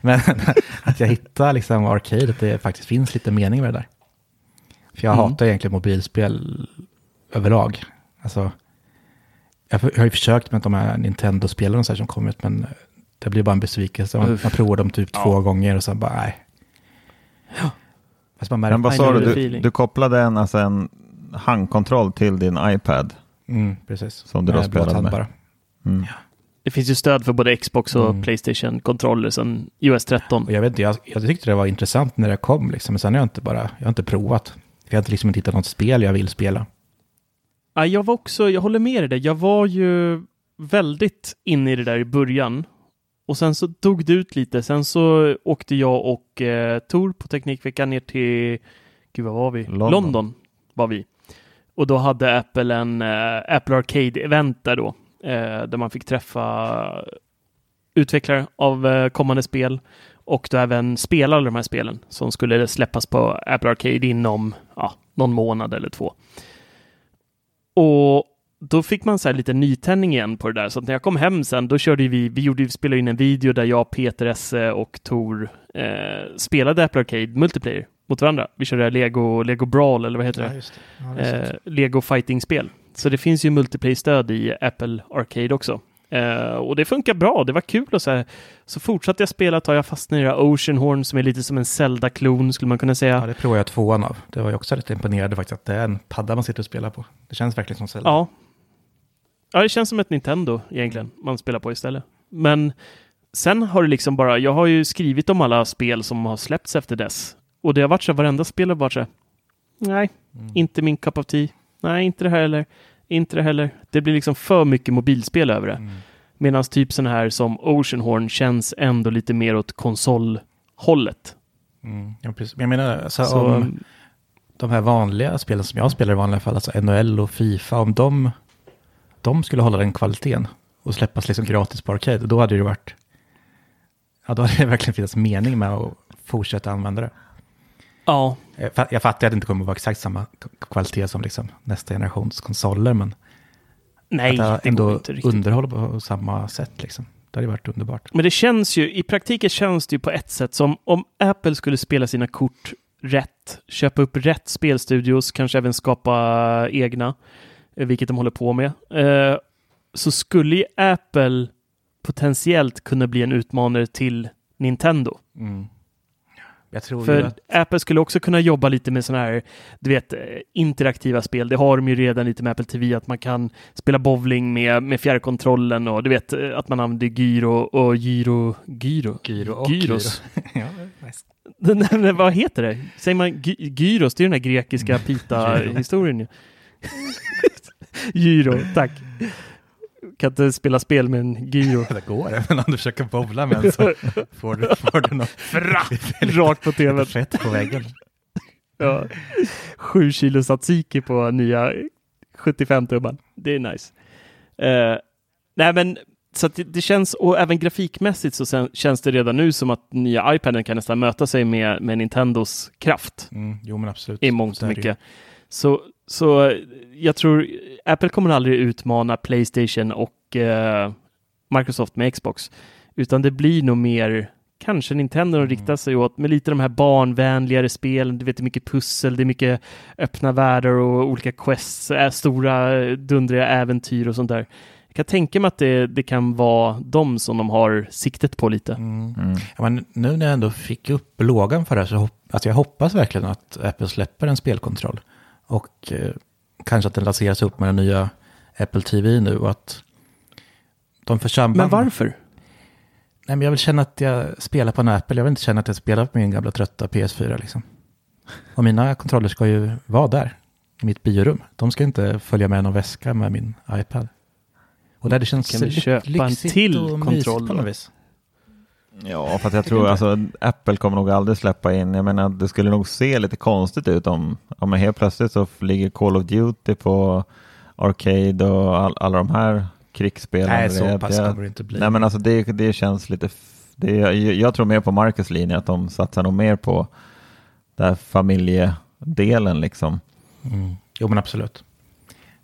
Men att jag hittade liksom Arcade, att det faktiskt finns lite mening med det där. För jag Mm. hatar egentligen mobilspel överlag. Alltså, jag har ju försökt med de här Nintendo-spelen så som kommit, men det blir bara en besvikelse. Man, man provar dem typ Ja. två gånger och sen bara, nej. Man märker, Men vad sa du? du? Du kopplade en, alltså en handkontroll till din iPad. mm, precis. Som du då spelade med. Bara. Mm. Det finns ju stöd för både Xbox och Mm. Playstation Controller sedan iOS 13. Och jag, vet, inte, jag, jag tyckte det var intressant när det kom, liksom, men sen har jag inte bara, jag har inte provat. Jag har inte liksom inte hittat något spel jag vill spela. Ja, jag var också, jag håller med dig där. Jag var ju väldigt inne i det där i början. Och sen så tog det ut lite. Sen så åkte jag och eh, Tor på Teknikveckan ner till, gud vad var vi? London. var vi. Och då hade Apple en eh, Apple Arcade-event där då. Eh, där man fick träffa utvecklare av eh, kommande spel. Och då även spela alla de här spelen som skulle släppas på Apple Arcade inom ja, någon månad eller två. Och då fick man så här lite nytändning igen på det där. Så att när jag kom hem sen, då körde vi, vi gjorde, vi spelade in en video där jag, Peter Esse och Tor eh, spelade Apple Arcade multiplayer mot varandra. Vi körde Lego, Lego Brawl, eller vad heter det? just det. Ja, det eh. Lego Fighting-spel. Så det finns ju multiplayer-stöd i Apple Arcade också. Eh, och det funkar bra, det var kul och så här. Så fortsatte jag spela, tar jag fast i det Oceanhorn som är lite som en Zelda-klon skulle man kunna säga. Ja, det provade jag tvåan av. Det var jag också lite imponerad faktiskt att det är en padda man sitter och spelar på. Det känns verkligen som Zelda. Ja. Ja, det känns som ett Nintendo egentligen man spelar på istället. Men sen har det liksom bara, jag har ju skrivit om alla spel som har släppts efter dess. Och det har varit så, varenda spel har varit så, nej, inte min cup of tea. Nej, inte det här heller. Inte det heller. Det blir liksom för mycket mobilspel över det. Medan typ sådana här som Oceanhorn känns ändå lite mer åt konsolhållet. Mm, ja, precis. Jag menar, alltså, Så, om de här vanliga spelen som jag spelar i vanliga fall, alltså NHL och Fifa, om de, de skulle hålla den kvaliteten och släppas liksom gratis på Arcade, då hade det varit, ja då hade det verkligen funnits mening med att fortsätta använda det. ja, Jag fa- Jag fattar att det inte kommer att vara exakt samma kvalitet som liksom nästa generations konsoler, men nej, att det ändå går inte riktigt. underhålla på samma sätt liksom. Det hade varit underbart. Men det känns ju, i praktiken känns det ju på ett sätt som om Apple skulle spela sina kort rätt, köpa upp rätt spelstudios, kanske även skapa egna, eh, vilket de håller på med, eh, så skulle ju Apple potentiellt kunna bli en utmanare till Nintendo. Ju För att, Apple skulle också kunna jobba lite med sådana här, du vet, eh, interaktiva spel. Det har de ju redan lite med Apple TV, att man kan spela bowling med, med fjärrkontrollen och du vet eh, att man använder gyro och gyro, gyro? Gyro och Gyros. ja, nice. Vad heter det? Säger man gy gyros? Det är den här grekiska pita-historien ju. Gyro, tack. Kan inte spela spel med en gyro. Det går, men om du försöker bowla med en så får du, får du något Rakt på tvn. fett på väggen. Ja. Sju kilo tzatziki på nya 75 tumman. Det är nice. Eh, nej, men så det, det känns, och även grafikmässigt så sen, känns det redan nu som att nya iPaden kan nästan möta sig med, med Nintendos kraft Mm, jo, men absolut. i mångt och är det mycket. Så, så eh, jag tror Apple kommer aldrig utmana Playstation och eh, Microsoft med Xbox, utan det blir nog mer kanske Nintendo Mm. de riktar sig åt med lite de här barnvänligare spelen. Du vet, det är mycket pussel, det är mycket öppna världar och olika quests, äh, stora eh, dundriga äventyr och sånt där. Jag kan tänka mig att det, det kan vara de som de har siktet på lite. Mm. Mm. Ja, men nu när jag ändå fick upp lågan för det här så hopp, alltså jag hoppas verkligen att Apple släpper en spelkontroll. Och eh, kanske att den lanseras upp med den nya Apple TV nu och att de för samband... Men varför? Nej, men jag vill känna att jag spelar på en Apple. Jag vill inte känna att jag spelar på min gamla trötta PS4 liksom. Och mina kontroller ska ju vara där, i mitt biorum. De ska inte följa med någon väska med min iPad. Och där det känns kan ly- köpa en lyxigt till och mysigt kontroll på något vis. Ja, för att jag tror alltså Apple kommer nog aldrig släppa in, jag menar det skulle nog se lite konstigt ut om, om helt plötsligt så ligger Call of Duty på Arcade och all, alla de här krigsspelen. Nej, så Det- pass det- kommer det inte bli. Nej men alltså det, det känns lite, det, jag, jag tror mer på Marcus linje, att de satsar nog mer på den här familjedelen liksom. Mm. Jo, men absolut.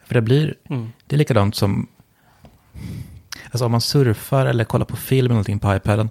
För det blir, Mm. det är likadant som, alltså om man surfar eller kollar på film eller någonting på iPaden.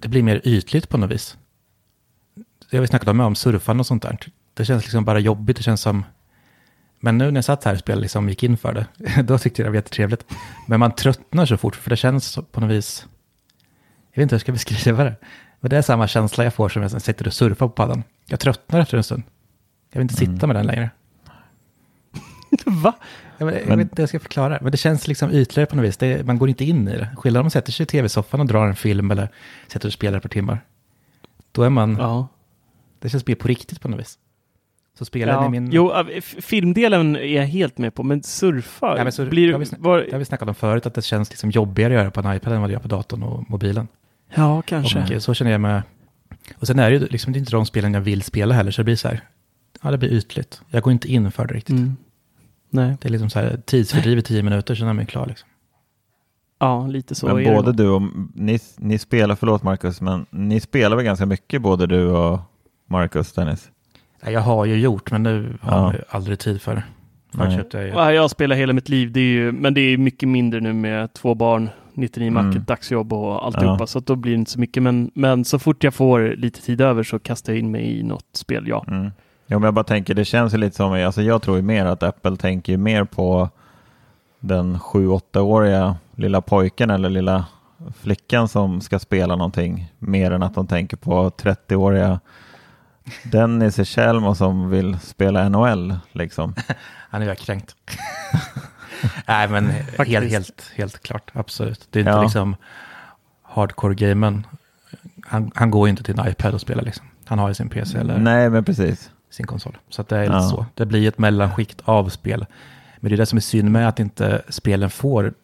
Det blir mer ytligt på något vis. det har vi snackat om, om surfande och sånt där. Det känns liksom bara jobbigt, det känns som... Men nu när jag satt här och spelade, liksom gick in för det, då tyckte jag det var jättetrevligt. Men man tröttnar så fort, för det känns på något vis... Jag vet inte hur jag ska beskriva det. Men det är samma känsla jag får som jag sitter och surfar på paddan. Jag tröttnar efter en stund. Jag vill inte sitta med den längre. Va? Jag, vet, jag Men- vet inte hur jag ska förklara. Men det känns liksom ytligare på något vis. Det är, man går inte in i det. Skillnaden om man sätter sig i tv-soffan och drar en film eller sätter och spelar ett par timmar. Då är man... Ja. Det känns mer på riktigt på något vis. Så spelar ja. ni min... Jo, filmdelen är jag helt med på, men surfa Ja, men så- blir... det har var, Det har vi snackat om förut, att det känns liksom jobbigare att göra på en iPad än vad det gör på datorn och mobilen. ja, kanske. Och så känner jag med... Och sen är det ju liksom det är inte de spelen jag vill spela heller, så det blir så här... Ja, det blir ytligt. Jag går inte in för det riktigt. Mm. Nej, Det är liksom så här tidsfördriv i tio minuter, sen är man klar liksom. ja, lite så Men både du och ni, ni spelar, förlåt Marcus, men ni spelar väl ganska mycket både du och Marcus Dennis? Nej, Jag har ju gjort, men nu har Ja. man ju aldrig tid för det. Jag ju... Ja, jag spelar hela mitt liv, det är ju, men det är mycket mindre nu med två barn, 99 mack, Mm. dagsjobb och alltihopa, Ja. så att då blir det inte så mycket. Men, men så fort jag får lite tid över så kastar jag in mig i något spel, ja. Mm. Ja, men jag bara tänker, det känns ju lite som, alltså jag tror ju mer att Apple tänker ju mer på den 7-8-åriga lilla pojken eller lilla flickan som ska spela någonting, mer än att de tänker på 30-åriga Dennis i Tjällmo som vill spela NHL liksom. Han är jag kränkt. Nej, men helt, helt, helt klart, absolut. Det är inte Ja. liksom hardcore-gamen. Han, han går ju inte till en iPad och spelar liksom. Han har ju sin PC eller Nej, men precis. Sin konsol. Så att det är Ja. lite så. Det blir ett mellanskikt av spel. Men det är det som är synd med att inte spelen får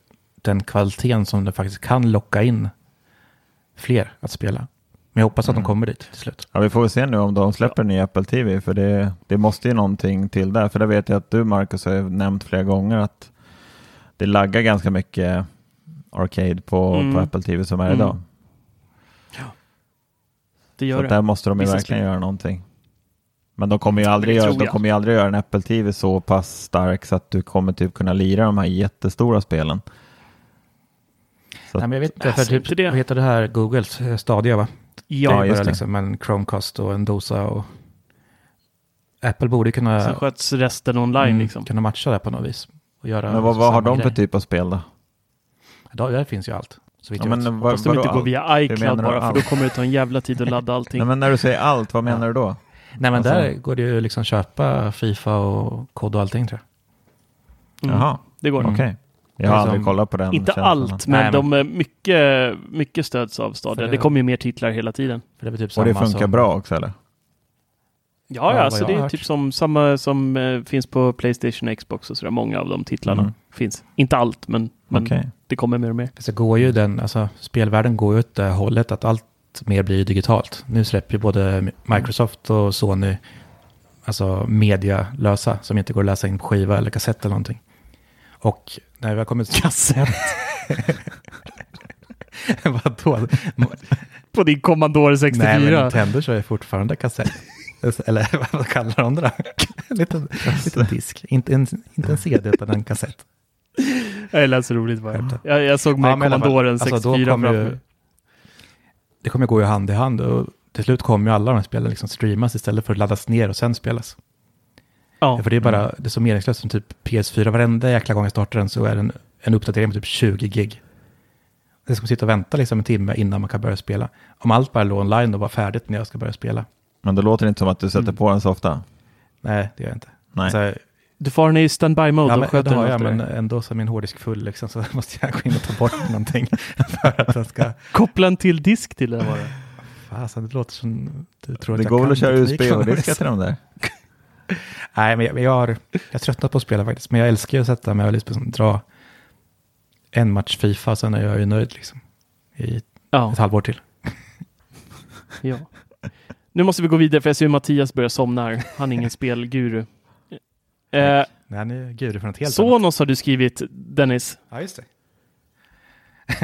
den kvaliteten som det faktiskt kan locka in fler att spela. Men jag hoppas att de Mm. kommer dit till slut. Ja, vi får väl se nu om de släpper en ny Apple TV, för det, det måste ju någonting till där. För det vet jag att du, Marcus, har ju nämnt flera gånger att det laggar ganska mycket Arcade på, Mm. på Apple TV som är Mm. idag. Det Så gör att det. där måste de ju Vissa verkligen spel. göra någonting. Men de kommer ju aldrig, göra, de kommer ju aldrig göra en Apple TV så pass stark så att du kommer typ kunna lira de här jättestora spelen. Så Nej, men jag vet inte, för Alltså, typ, inte det. vad heter det här, Googles eh, Stadia va? Ja, det är just bara det. liksom en Chromecast och en Dosa och Apple borde kunna, sen sköts resten online mm, liksom. kunna matcha det på något vis. Och göra men vad, vad har de för grej. typ av spel då? Ja, där finns ju allt. Så Ja, men vad- Fast de vadå inte går via iCloud bara, för allt? då kommer det ta en jävla tid att ladda allting. Nej, men när du säger allt, vad menar du då? Nej, men alltså- där går det ju liksom köpa Fifa och kod och allting tror jag. Mm, Jaha, Det går. okej. Jag har Liksom- aldrig kollat på den. Inte allt, men Nej, de är mycket, mycket stöds av Stadia. det- Det kommer ju mer titlar hela tiden. För det är typ Och det funkar som, bra också eller? Ja, Ja, ja alltså det är hört. typ som samma som eh, finns på Playstation och Xbox och sådär. Många av de titlarna Mm. finns. Inte allt, men, men Okej. det kommer mer och mer. Så går ju den, alltså spelvärlden går ju åt det hållet att allt mer blir digitalt. Nu släpper ju både Microsoft och Sony alltså medialösa som inte går att läsa in på skiva eller kassett eller någonting. Och när vi har kommit kassett. Vadå? På din Commodore 64. Nej, men Nintendo kör ju fortfarande kassett. Eller vad kallar de det? En liten, liten disk. Inte en, inte en CD utan en kassett. Jag lät så roligt bara. Jag, jag såg med Ja, fall, Commodoren alltså, då 64 framför ju-. Det kommer gå ju hand i hand och till slut kommer ju alla de här spelen liksom streamas istället för att laddas ner och sen spelas. Ja. För det är bara, det är så meningslöst som typ PS4, varenda jäkla gång jag startar den så är det en, en uppdatering på typ 20 gig. Det som att sitta och vänta liksom en timme innan man kan börja spela. Om allt bara låg online och var färdigt när jag ska börja spela. Men det låter inte som att du sätter Mm. på den så ofta. Nej, det gör jag inte. Nej. Alltså, Du får den i standby-mode ja, och sköter den åt men ändå så är min hårddisk full liksom, så måste jag gå in och ta bort någonting för att den ska... Koppla en till disk till den bara. Fasen, det låter som du tror Det att jag går väl kan att köra vis. till dem där? Nej, men jag, jag har jag har tröttnat på att spela faktiskt. Men jag älskar ju att sätta mig och liksom dra en match Fifa, sen är jag ju nöjd liksom. I Ja, ett halvår till. ja. Nu måste vi gå vidare för jag ser hur Mattias börjar somna här. Han är ingen spelguru. Eh, Nej, han är guru för något helt annat. Sonos har du skrivit, Dennis. Ja, just det.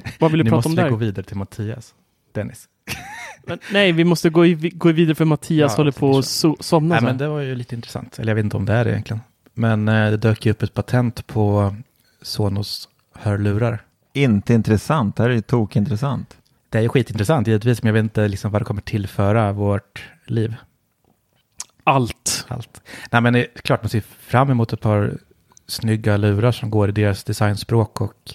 Vad vill du nu prata måste om vi där? gå vidare till Mattias. Dennis. Men, nej, vi måste gå, i, gå vidare för Mattias Ja, håller på att so, somna. Nej, men det var ju lite intressant. Eller jag vet inte om det är det egentligen. Men eh, det dök ju upp ett patent på Sonos hörlurar. Inte intressant, det här är ju tokintressant. Det är ju skitintressant givetvis, men jag vet inte liksom vad det kommer tillföra vårt liv. allt. Allt. Nej, men det är klart man ser fram emot ett par snygga lurar som går i deras designspråk och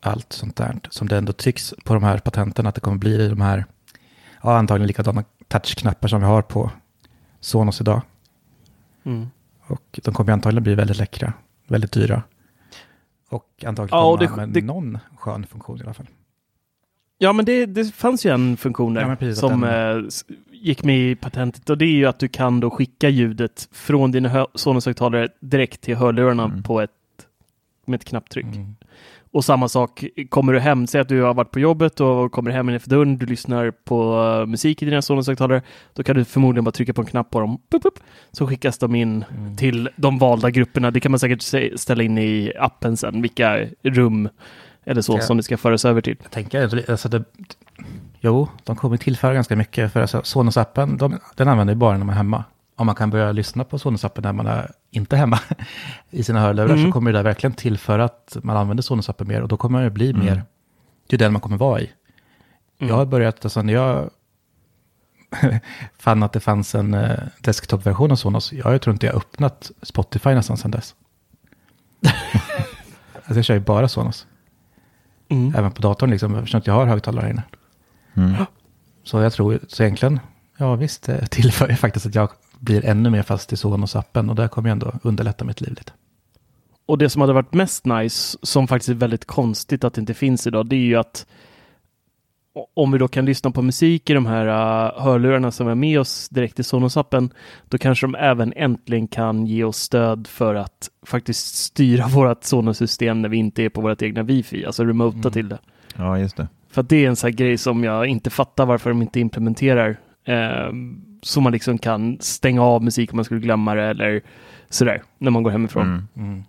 allt sånt där. Som det ändå tycks på de här patenten att det kommer bli de här, ja antagligen likadana touchknappar som vi har på Sonos idag. Mm. Och de kommer antagligen bli väldigt läckra, väldigt dyra. Och antagligen Ja, och det- med det- någon skön funktion i alla fall. Ja, men det, det fanns ju en funktion där Ja, precis, som den- eh, gick med i patentet och det är ju att du kan då skicka ljudet från dina hö- Sonos-högtalare direkt till hörlurarna Mm. på ett, med ett knapptryck. Mm. Och samma sak, kommer du hem, säg att du har varit på jobbet och kommer hem innanför dörren, du lyssnar på eh, musik i dina Sonos-högtalare, då kan du förmodligen bara trycka på en knapp på dem, pup, pup, så skickas de in Mm. till de valda grupperna. Det kan man säkert ställa in i appen sen, vilka rum eller så Ja. som det ska föras över till. Jag tänker, alltså det, jo, de kommer tillföra ganska mycket. För alltså, Sonos-appen, de, den använder ju bara när man är hemma. Om man kan börja lyssna på Sonos-appen när man är inte hemma i sina hörlurar Mm. så kommer det där verkligen tillföra att man använder Sonos-appen mer. Och då kommer det bli Mm. mer, det är den man kommer vara i. Mm. Jag har börjat, alltså när jag fann att det fanns en eh, desktop-version av Sonos, jag tror inte jag har öppnat Spotify nästan sedan dess. alltså jag kör ju bara Sonos. Mm. Även på datorn liksom, eftersom jag har högtalare här inne. Mm. Så jag tror, så egentligen, ja visst, det tillför ju faktiskt att jag blir ännu mer fast i Sonos-appen och det kommer ju ändå underlätta mitt liv lite. Och det som hade varit mest nice, som faktiskt är väldigt konstigt att det inte finns idag, det är ju att om vi då kan lyssna på musik i de här uh, hörlurarna som är med oss direkt i Sonos-appen, då kanske de även äntligen kan ge oss stöd för att faktiskt styra vårt Sonos-system när vi inte är på vårt egna wifi, alltså remota Mm. till det. Ja, just det. För att det är en sån här grej som jag inte fattar varför de inte implementerar. Eh, så man liksom kan stänga av musik om man skulle glömma det eller sådär när man går hemifrån. Mm. Mm.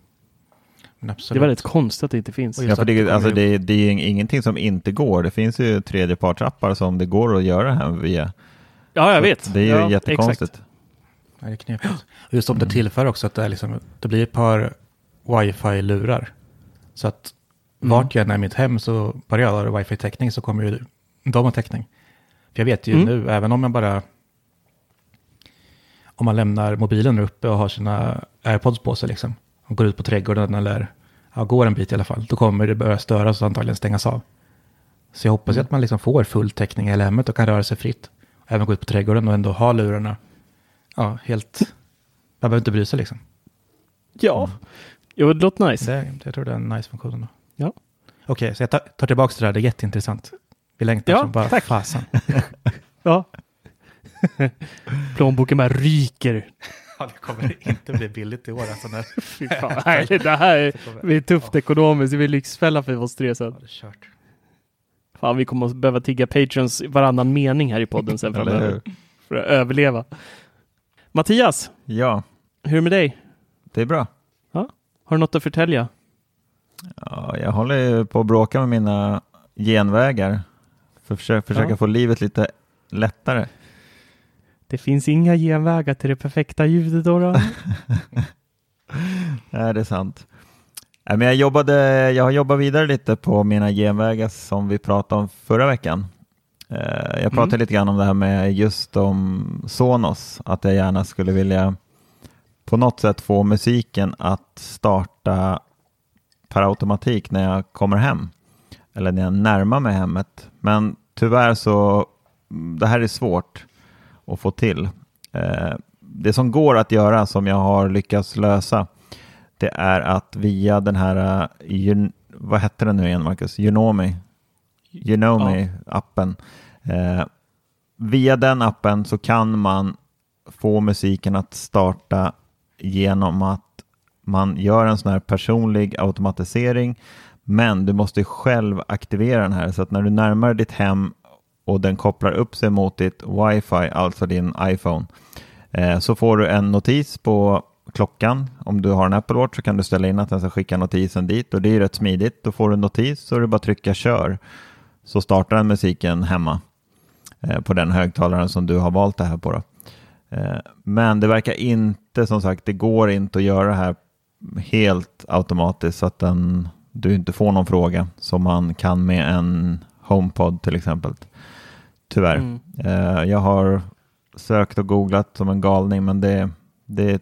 Men Det är väldigt konstigt att det inte finns. Ja, för det alltså det, det är ingenting som inte går. Det finns ju tredjepartsappar som det går att göra här via. Ja, jag Så vet. Det är ju ja, jättekonstigt. exakt. Ja, det är knepigt. Just om det tillför också att det, är liksom, det blir ett par wifi-lurar. Så att vart jag än är i mitt hem så bara jag har wifi-täckning så kommer ju de ha täckning. För jag vet ju Mm. nu, även om jag bara... Om man lämnar mobilen uppe och har sina airpods på sig liksom. Och går ut på trädgården eller ja, går en bit i alla fall. Då kommer det börja störas och antagligen stängas av. Så jag hoppas ju att man liksom får full täckning i hela hemmet och kan röra sig fritt. Även gå ut på trädgården och ändå ha lurarna. Ja, helt... Man behöver inte bry sig liksom. Ja, jo, det låter nice. Det, jag tror det är en nice funktion. ändå. Ja. Okej, så jag tar, tillbaka det där. Det är jätteintressant. Vi längtar Ja, som bara tack. fasen. Ja. Plånboken bara ryker. Ja, det kommer inte bli billigt i år. Alltså när... Fy fan. Nej, det här är, det är tufft ekonomiskt. Det blir lyxfälla för oss tre sen. Ja, är. Fan, vi kommer att behöva tigga patrons varannan mening här i podden sen framöver. För att överleva. Mattias, Ja, hur är det med dig? det är bra. Har du något att förtälja? Ja, jag håller ju på att bråka med mina genvägar. För att försöka, försöka Ja. få livet lite lättare. Det finns inga genvägar till det perfekta ljudet då. Nej, det är sant. Nej, men jag, jobbade, jag har jobbat vidare lite på mina genvägar som vi pratade om förra veckan. Eh, Jag pratade Mm. lite grann om det här med just om Sonos, att jag gärna skulle vilja på något sätt få musiken att starta per automatik när jag kommer hem eller när jag närmar mig hemmet. Men tyvärr så, mm, det här är svårt att få till. Eh, Det som går att göra som jag har lyckats lösa det är att via den här, Un- vad hette den nu igen Marcus? Unomi? Unomi-appen. Eh, via den appen så kan man få musiken att starta genom att man gör en sån här personlig automatisering men du måste själv aktivera den här så att när du närmar ditt hem och den kopplar upp sig mot ditt wifi, alltså din iPhone, eh, så får du en notis på klockan. Om du har en Apple Watch så kan du ställa in att den ska skicka notisen dit och det är rätt smidigt. Då får du en notis så är det bara att trycka kör så startar den musiken hemma eh, på den högtalaren som du har valt det här på. Då. Eh, men det verkar inte, som sagt, det går inte att göra det här helt automatiskt så att den, du inte får någon fråga som man kan med en HomePod till exempel. Tyvärr. Mm. Eh, Jag har sökt och googlat som en galning, men det, det är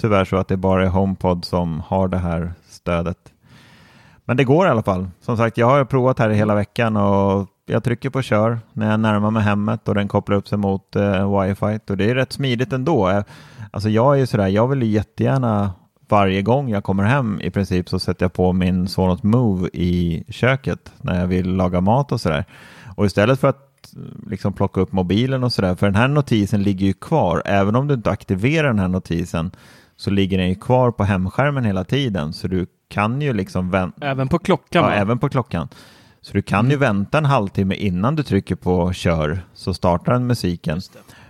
tyvärr så att det bara är HomePod som har det här stödet. Men det går i alla fall. Som sagt, jag har provat här hela veckan och jag trycker på kör när jag närmar mig hemmet och den kopplar upp sig mot eh, wifi och det är rätt smidigt ändå. Eh, Alltså jag är ju sådär, jag vill jättegärna varje gång jag kommer hem i princip så sätter jag på min Sonos Move i köket när jag vill laga mat och sådär. Och istället för att liksom plocka upp mobilen och sådär, för den här notisen ligger ju kvar, även om du inte aktiverar den här notisen så ligger den ju kvar på hemskärmen hela tiden, så du kan ju liksom vänta. Även på klockan? Ja, va? även på klockan. Så du kan ju vänta en halvtimme innan du trycker på kör så startar den musiken.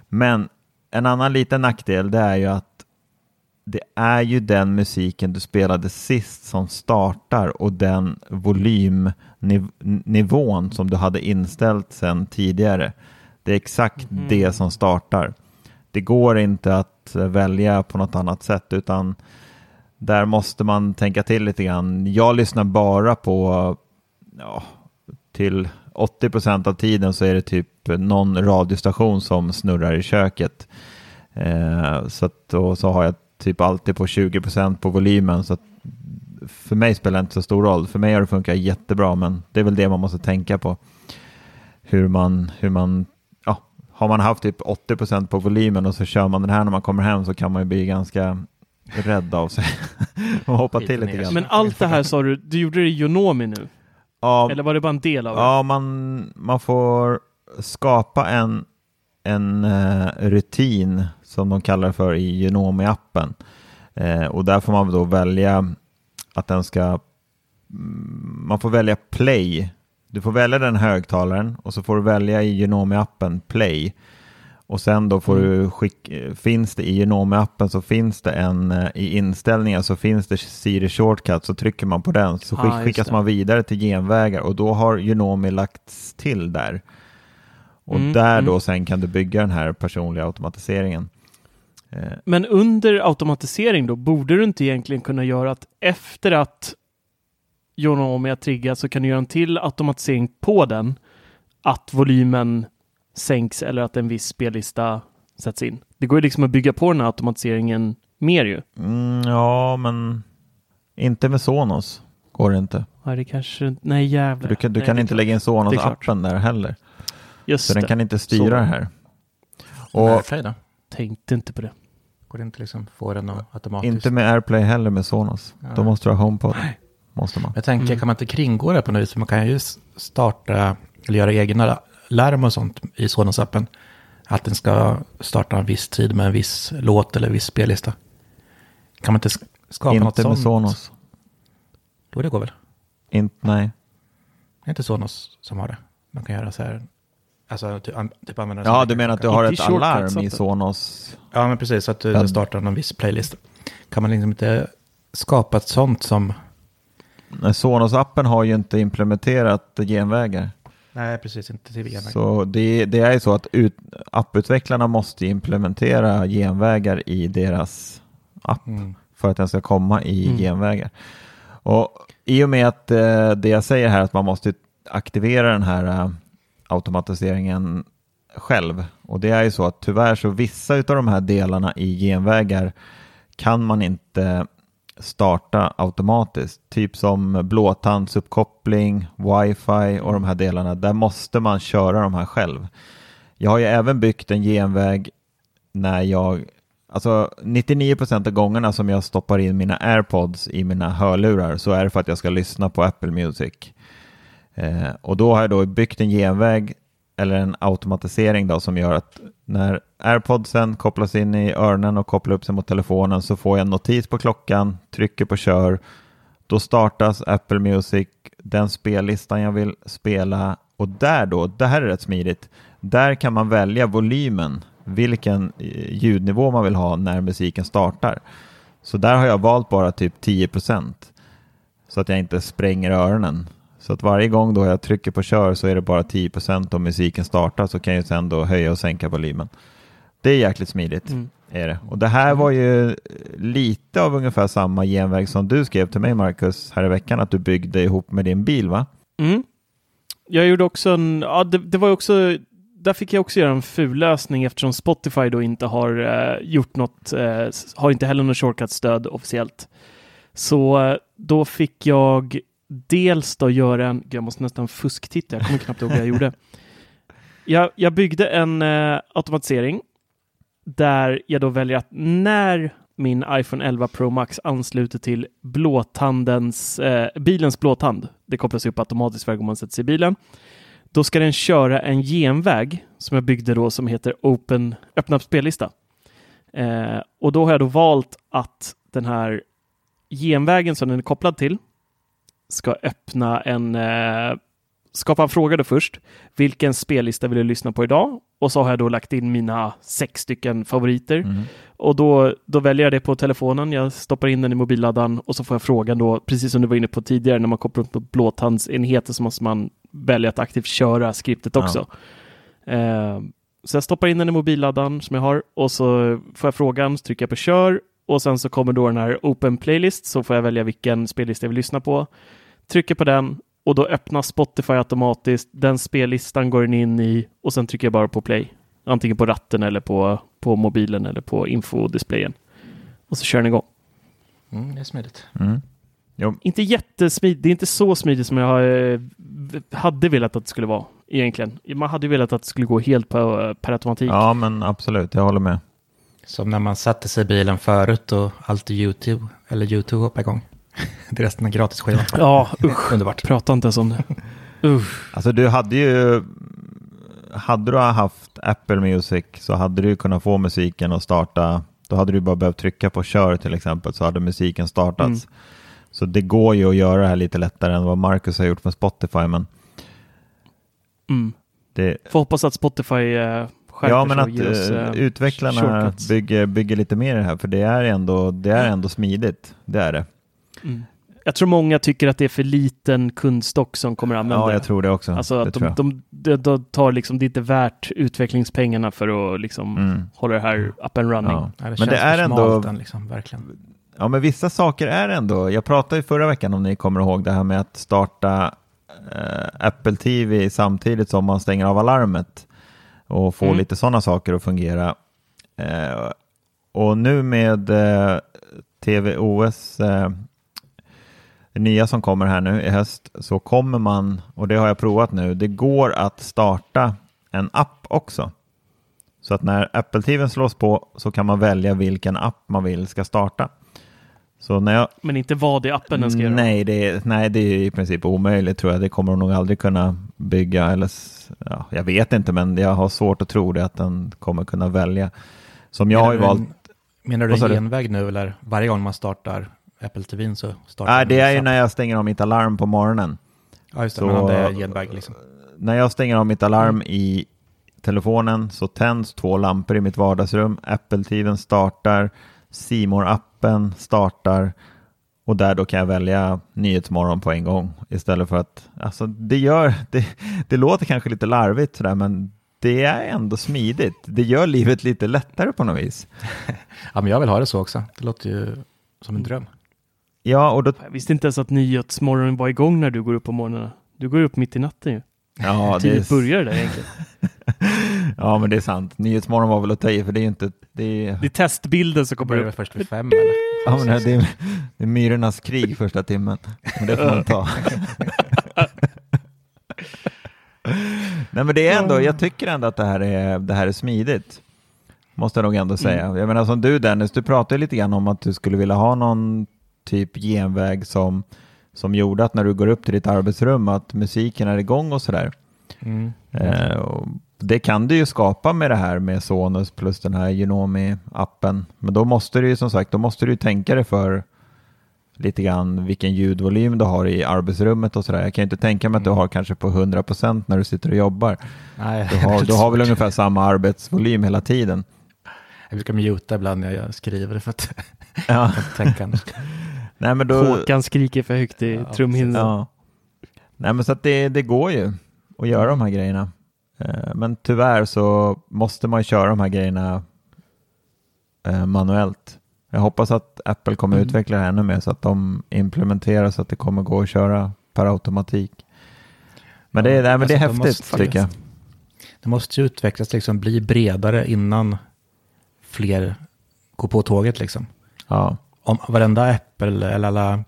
Men en annan liten nackdel det är ju att det är ju den musiken du spelade sist som startar och den volymnivån som du hade inställt sen tidigare. Det är exakt det som startar. Det går inte att välja på något annat sätt utan där måste man tänka till lite grann. Jag lyssnar bara på, ja, till 80 procent av tiden så är det typ någon radiostation som snurrar i köket. Eh, så att, och så har jag typ alltid på 20 procent på volymen. Så att för mig spelar det inte så stor roll. För mig har det funkat jättebra, men det är väl det man måste tänka på. Hur man, hur man ja, har man haft typ 80 procent på volymen och så kör man den här när man kommer hem så kan man ju bli ganska rädd av sig och hoppa till lite grann. Men allt det här sa du, du gjorde det i Yonomi nu? Ja, Eller var det bara en del av det? Ja, man, man får skapa en, en eh, rutin som de kallar för i Genomi-appen. Eh, och där får man då välja att den ska, mm, man får välja play. Du får välja den högtalaren och så får du välja i Genomi-appen play. Och sen då får du skick, eh, finns det i Genomi-appen så finns det en, eh, i inställningar så finns det Siri Shortcut så trycker man på den så Ah, skick, skickas det. man vidare till genvägar och då har Genomi lagts till där. Och Mm, där mm. då sen kan du bygga den här personliga automatiseringen. Eh, Men under automatisering då, borde du inte egentligen kunna göra att efter att Yonomi har triggat så kan du göra en till automatisering på den, att volymen sänks eller att en viss spellista sätts in. Det går ju liksom att bygga på den här automatiseringen mer ju. Mm, ja, men inte med Sonos går det inte. Ja, det kanske... Nej, jävlar. Du kan, du Nej, kan inte klart. lägga in. Sonos-appen där heller. Just Så den det. kan inte styra Så. det här. Och? Tänkte inte på det. Går det inte liksom få den att automatiskt? inte med AirPlay heller med Sonos. Ja. Då måste du ha HomePod. Måste man. Jag tänker, Mm. kan man inte kringgå det på något vis? Man kan ju starta eller göra egna larm och sånt i Sonos-appen. Att den ska starta en viss tid med en viss låt eller viss spellista. Kan man inte sk- skapa något Inte med sånt? Sonos. Jo, det går väl. In, nej. Det är inte Sonos som har det. Man kan göra så här. Alltså typ, typ använda Ja, du menar att du har ett alarm i. Sonos? Ja, men precis. Så att du startar någon viss playlist. Kan man liksom inte skapa ett sånt som... Sonos-appen har ju inte implementerat genvägar. Nej, precis. Inte till genväg. Så det, det är ju så att ut, apputvecklarna måste implementera genvägar i deras app Mm. för att den ska komma i Mm. genvägar. Och i och med att eh, det jag säger här att man måste aktivera den här eh, automatiseringen själv och det är ju så att tyvärr så vissa av de här delarna i genvägar kan man inte starta automatiskt. Typ som blåtandsuppkoppling, wifi och de här delarna. Där måste man köra de här själv. Jag har ju även byggt en genväg när jag, alltså 99% av gångerna som jag stoppar in mina airpods i mina hörlurar så är det för att jag ska lyssna på Apple Music. Eh, och då har jag då byggt en genväg eller en automatisering då som gör att när airpodsen kopplas in i öronen och kopplar upp sig mot telefonen så får jag en notis på klockan, trycker på kör, då startas Apple Music, den spellistan jag vill spela och där då, det här är rätt smidigt, där kan man välja volymen, vilken eh, ljudnivå man vill ha när musiken startar. Så där har jag valt bara typ 10% så att jag inte spränger öronen. Så att varje gång då jag trycker på kör så är det bara 10% om musiken startar så kan jag sen då höja och sänka volymen. Det är jäkligt smidigt. Mm. Är det. Och det här var ju lite av ungefär samma genväg som du skrev till mig Marcus här i veckan att du byggde ihop med din bil va? Mm. Jag gjorde också en, ja det, det var också där fick jag också göra en fullösning eftersom Spotify då inte har eh, gjort något, eh, har inte heller något shortcut-stöd officiellt. Så eh, då fick jag dels då göra en, jag måste nästan fusktitta, jag kommer knappt ihåg vad jag gjorde. Jag, jag byggde en eh, automatisering där jag då väljer att när min iPhone 11 Pro Max ansluter till blåtandens, eh, bilens blåtand, det kopplas upp automatiskt varje gång man sätter sig i bilen, då ska den köra en genväg som jag byggde då som heter Open, öppna spellista. Eh, och då har jag då valt att den här genvägen som den är kopplad till ska öppna en eh, fråga då först. Vilken spellista vill du lyssna på idag? Och så har jag då lagt in mina sex stycken favoriter. Mm. Och då, då väljer jag det på telefonen. Jag stoppar in den i mobilladdaren och så får jag frågan då, precis som du var inne på tidigare, när man kopplar upp på blåtandsenheter så måste man välja att aktivt köra skriptet också. Eh, så jag stoppar in den i mobilladdaren som jag har och så får jag frågan, så trycker jag på kör och sen så kommer då den här Open Playlist så får jag välja vilken spellista jag vill lyssna på. Trycker på den och då öppnar Spotify automatiskt. Den spellistan går den in i och sen trycker jag bara på play. Antingen på ratten eller på, på mobilen eller på infodisplayen. Och så kör den igång. Mm, det är smidigt. Mm. Jo. Inte jättesmidigt, det är inte så smidigt som jag eh, hade velat att det skulle vara egentligen. Man hade velat att det skulle gå helt på, per automatik. Ja, men absolut, jag håller med. Som när man satte sig i bilen förut och alltid YouTube, eller YouTube hoppade igång. Det är resten av gratisskivan. Ja, usch. Underbart. Prata inte ens om det. Usch. Alltså du hade ju, hade du haft Apple Music så hade du kunnat få musiken att starta, då hade du bara behövt trycka på kör till exempel så hade musiken startats. Mm. Så det går ju att göra det här lite lättare än vad Marcus har gjort med Spotify, men Mm. det, Får hoppas att Spotify eh, ja, men att oss, eh, utvecklarna shortcuts. bygger, bygger lite mer i det här, för det är ändå, det är ändå smidigt. Det är det. Mm. Jag tror många tycker att det är för liten kundstock som kommer använda Ja, det. jag tror det också. Alltså det att tror de, de, de, de tar liksom, det är inte värt utvecklingspengarna för att liksom Mm. hålla det här up and running. Ja. Ja, det Men det är ändå, än, liksom, verkligen. Ja, men vissa saker är ändå, jag pratade ju förra veckan om ni kommer ihåg det här med att starta eh, Apple TV samtidigt som man stänger av alarmet och få Mm. lite sådana saker att fungera. Eh, och nu med eh, TVOS, eh, det nya som kommer här nu i höst, så kommer man, och det har jag provat nu, det går att starta en app också. Så att när Apple TV slås på så kan man välja vilken app man vill ska starta. Så när jag, Men inte vad i appen den ska göra. nej, det är, nej, det är i princip omöjligt tror jag. Det kommer de nog aldrig kunna bygga. Eller, ja, jag vet inte, men jag har svårt att tro det att den kommer kunna välja. Som jag har ju Menar valt. en- Menar du en genväg nu eller varje gång man startar Apple TV så startar Nej, det är ju när jag stänger av mitt alarm på morgonen. Ja, just det. så- det är genväg liksom. När jag stänger av mitt alarm i telefonen så tänds två lampor i mitt vardagsrum. Apple TVn startar, simor appen startar och där då kan jag välja Nyhetsmorgon på en gång istället för att, alltså det gör, det, det låter kanske lite larvigt sådär men det är ändå smidigt. Det gör livet lite lättare på något vis. Ja, men jag vill ha det så också. Det låter ju som en dröm. Ja, och då, Jag visste inte ens att Nyhetsmorgonen var igång när du går upp på morgonen. Du går upp mitt i natten ju. Ja, det Tidigt är, börjar det där egentligen. ja, men det är sant. Nyhetsmorgon var väl att ta i för det är ju inte, det är, Det är testbilden som kommer upp. först vid fem eller? Ja, men det, är, det är myrornas krig första timmen. Men det får man ta. Nej, men det är ändå, jag tycker ändå att det här är, det här är smidigt. Måste jag nog ändå säga. Jag menar som du Dennis, du pratade lite grann om att du skulle vilja ha någon typ genväg som, som gjorde att när du går upp till ditt arbetsrum att musiken är igång och sådär. Mm. Eh, och det kan du ju skapa med det här med Sonus plus den här Unomi-appen. Men då måste du ju som sagt, då måste du ju tänka dig för lite grann vilken ljudvolym du har i arbetsrummet och sådär. Jag kan ju inte tänka mig att du har kanske på 100% när du sitter och jobbar. Nej, Du har, du har väl ungefär samma arbetsvolym hela tiden. Jag brukar muta ibland när jag skriver för att Ja. tänka annars. Nej, men då, Håkan skriker för högt i Ja, trumhinnan. Ja. Nej, men så att det, det går ju att göra de här grejerna. Eh, Men tyvärr så måste man köra de här grejerna eh, manuellt. Jag hoppas att Apple kommer Mm. utveckla det ännu mer så att de implementerar så att det kommer gå att köra per automatik. Men det, är- nej, men det är Alltså, de häftigt måste tycker jag. Det måste ju utvecklas, liksom, bli bredare innan fler går på tåget. Liksom. Ja. Om varenda Apple eller alla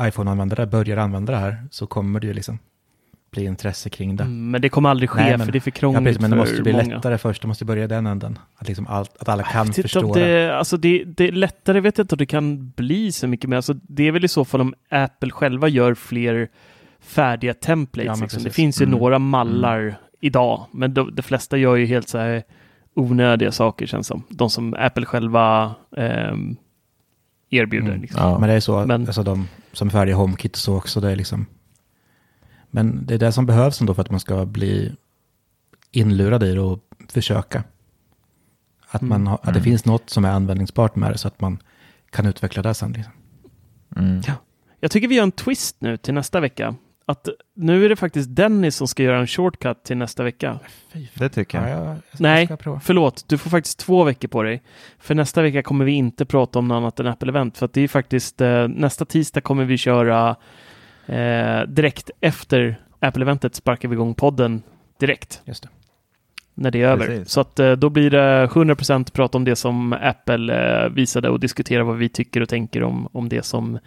iPhone-användare börjar använda det här så kommer det ju liksom bli intresse kring det. Mm, Men det kommer aldrig ske Nej, men- för det är för Ja, krångligt precis, men det måste bli många. lättare först. Det måste börja i den änden. Att, liksom allt, att alla kan förstå det. det, alltså det, det är lättare vet jag inte om det kan bli så mycket mer. Alltså det är väl i så fall om Apple själva gör fler färdiga templates. Ja, liksom. Det finns ju Mm. några mallar idag, men de, de flesta gör ju helt så här onödiga saker känns som. De som Apple själva ehm, erbjuder. Mm. Liksom. Ja. Men det är så, Men- alltså de som är färdiga HomeKit och så också, det är liksom... Men det är det som behövs ändå för att man ska bli inlurad i det och försöka. Att, man har, att det Mm. finns något som är användningsbart med det så att man kan utveckla det sen. Liksom. Mm. Jag tycker vi gör en twist nu till nästa vecka. Att nu är det faktiskt Dennis som ska göra en shortcut till nästa vecka. Det tycker jag. Ja, jag, ska, Nej. jag. Förlåt, du får faktiskt två veckor på dig. För nästa vecka kommer vi inte prata om något annat än Apple-event. För att det är faktiskt eh, nästa tisdag kommer vi köra eh, direkt efter Apple-eventet sparkar vi igång podden direkt Just det. när det är över. Precis. Så att eh, då blir det 100% prat om det som Apple eh, visade och diskutera vad vi tycker och tänker om, om det som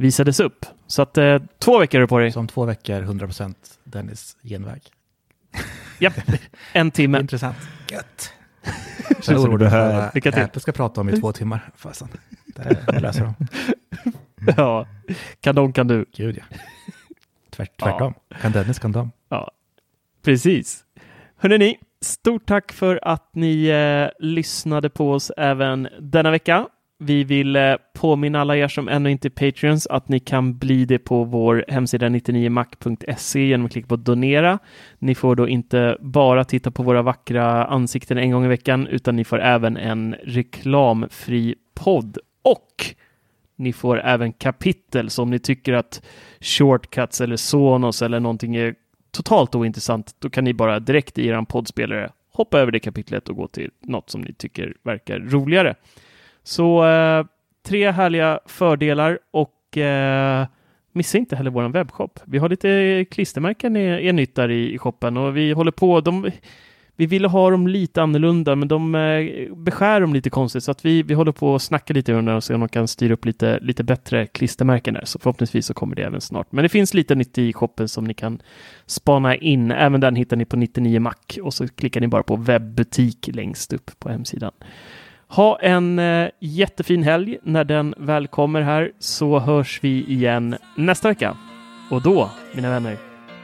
visades upp. Så att eh, två veckor är du på dig. Så om två veckor 100% Dennis genväg. Japp, en timme. Intressant. Gött. Känns som du för hör. vad Lycka till. Apple ska prata om i två timmar. Fasen. Det läser de. Ja, kanon kan du. Gud ja. Tvärt, tvärtom. Kan Dennis kan de. Ja, precis. Hörrni, stort tack för att ni eh, lyssnade på oss även denna vecka. Vi vill eh, påminna alla er som ännu inte är Patreons att ni kan bli det på vår hemsida 99mac.se genom att klicka på donera. Ni får då inte bara titta på våra vackra ansikten en gång i veckan, utan ni får även en reklamfri podd och ni får även kapitel. Så om ni tycker att shortcuts eller Sonos eller någonting är totalt ointressant, då kan ni bara direkt i er poddspelare hoppa över det kapitlet och gå till något som ni tycker verkar roligare. Så eh, tre härliga fördelar och eh, missa inte heller vår webbshop. Vi har lite klistermärken är, nytt där i, i shoppen och vi håller på. De, vi ville ha dem lite annorlunda, men de eh, beskär dem lite konstigt så att vi, vi håller på att snacka lite under och se om de kan styra upp lite, lite bättre klistermärken där. Så förhoppningsvis så kommer det även snart. Men det finns lite nytt i shoppen som ni kan spana in. Även den hittar ni på 99 Mac och så klickar ni bara på webbutik längst upp på hemsidan. Ha en eh, jättefin helg när den väl kommer här så hörs vi igen nästa vecka. Och då, mina vänner,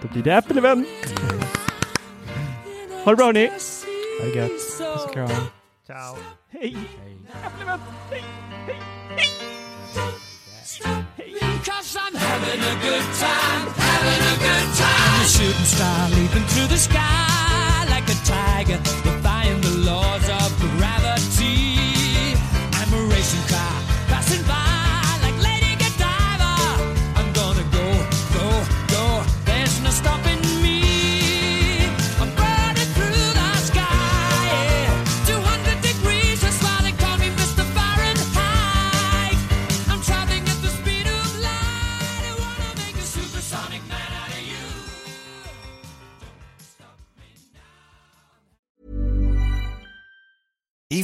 då blir det Apple-event. Ha det bra hörni! Ha det gött. Puss och kram. Ciao! Hej! Apple-event! Hej! Hej! Hej! Cause I'm having a good time, having a good time. A shooting star leaping through the sky like a tiger, defying the laws of gravity.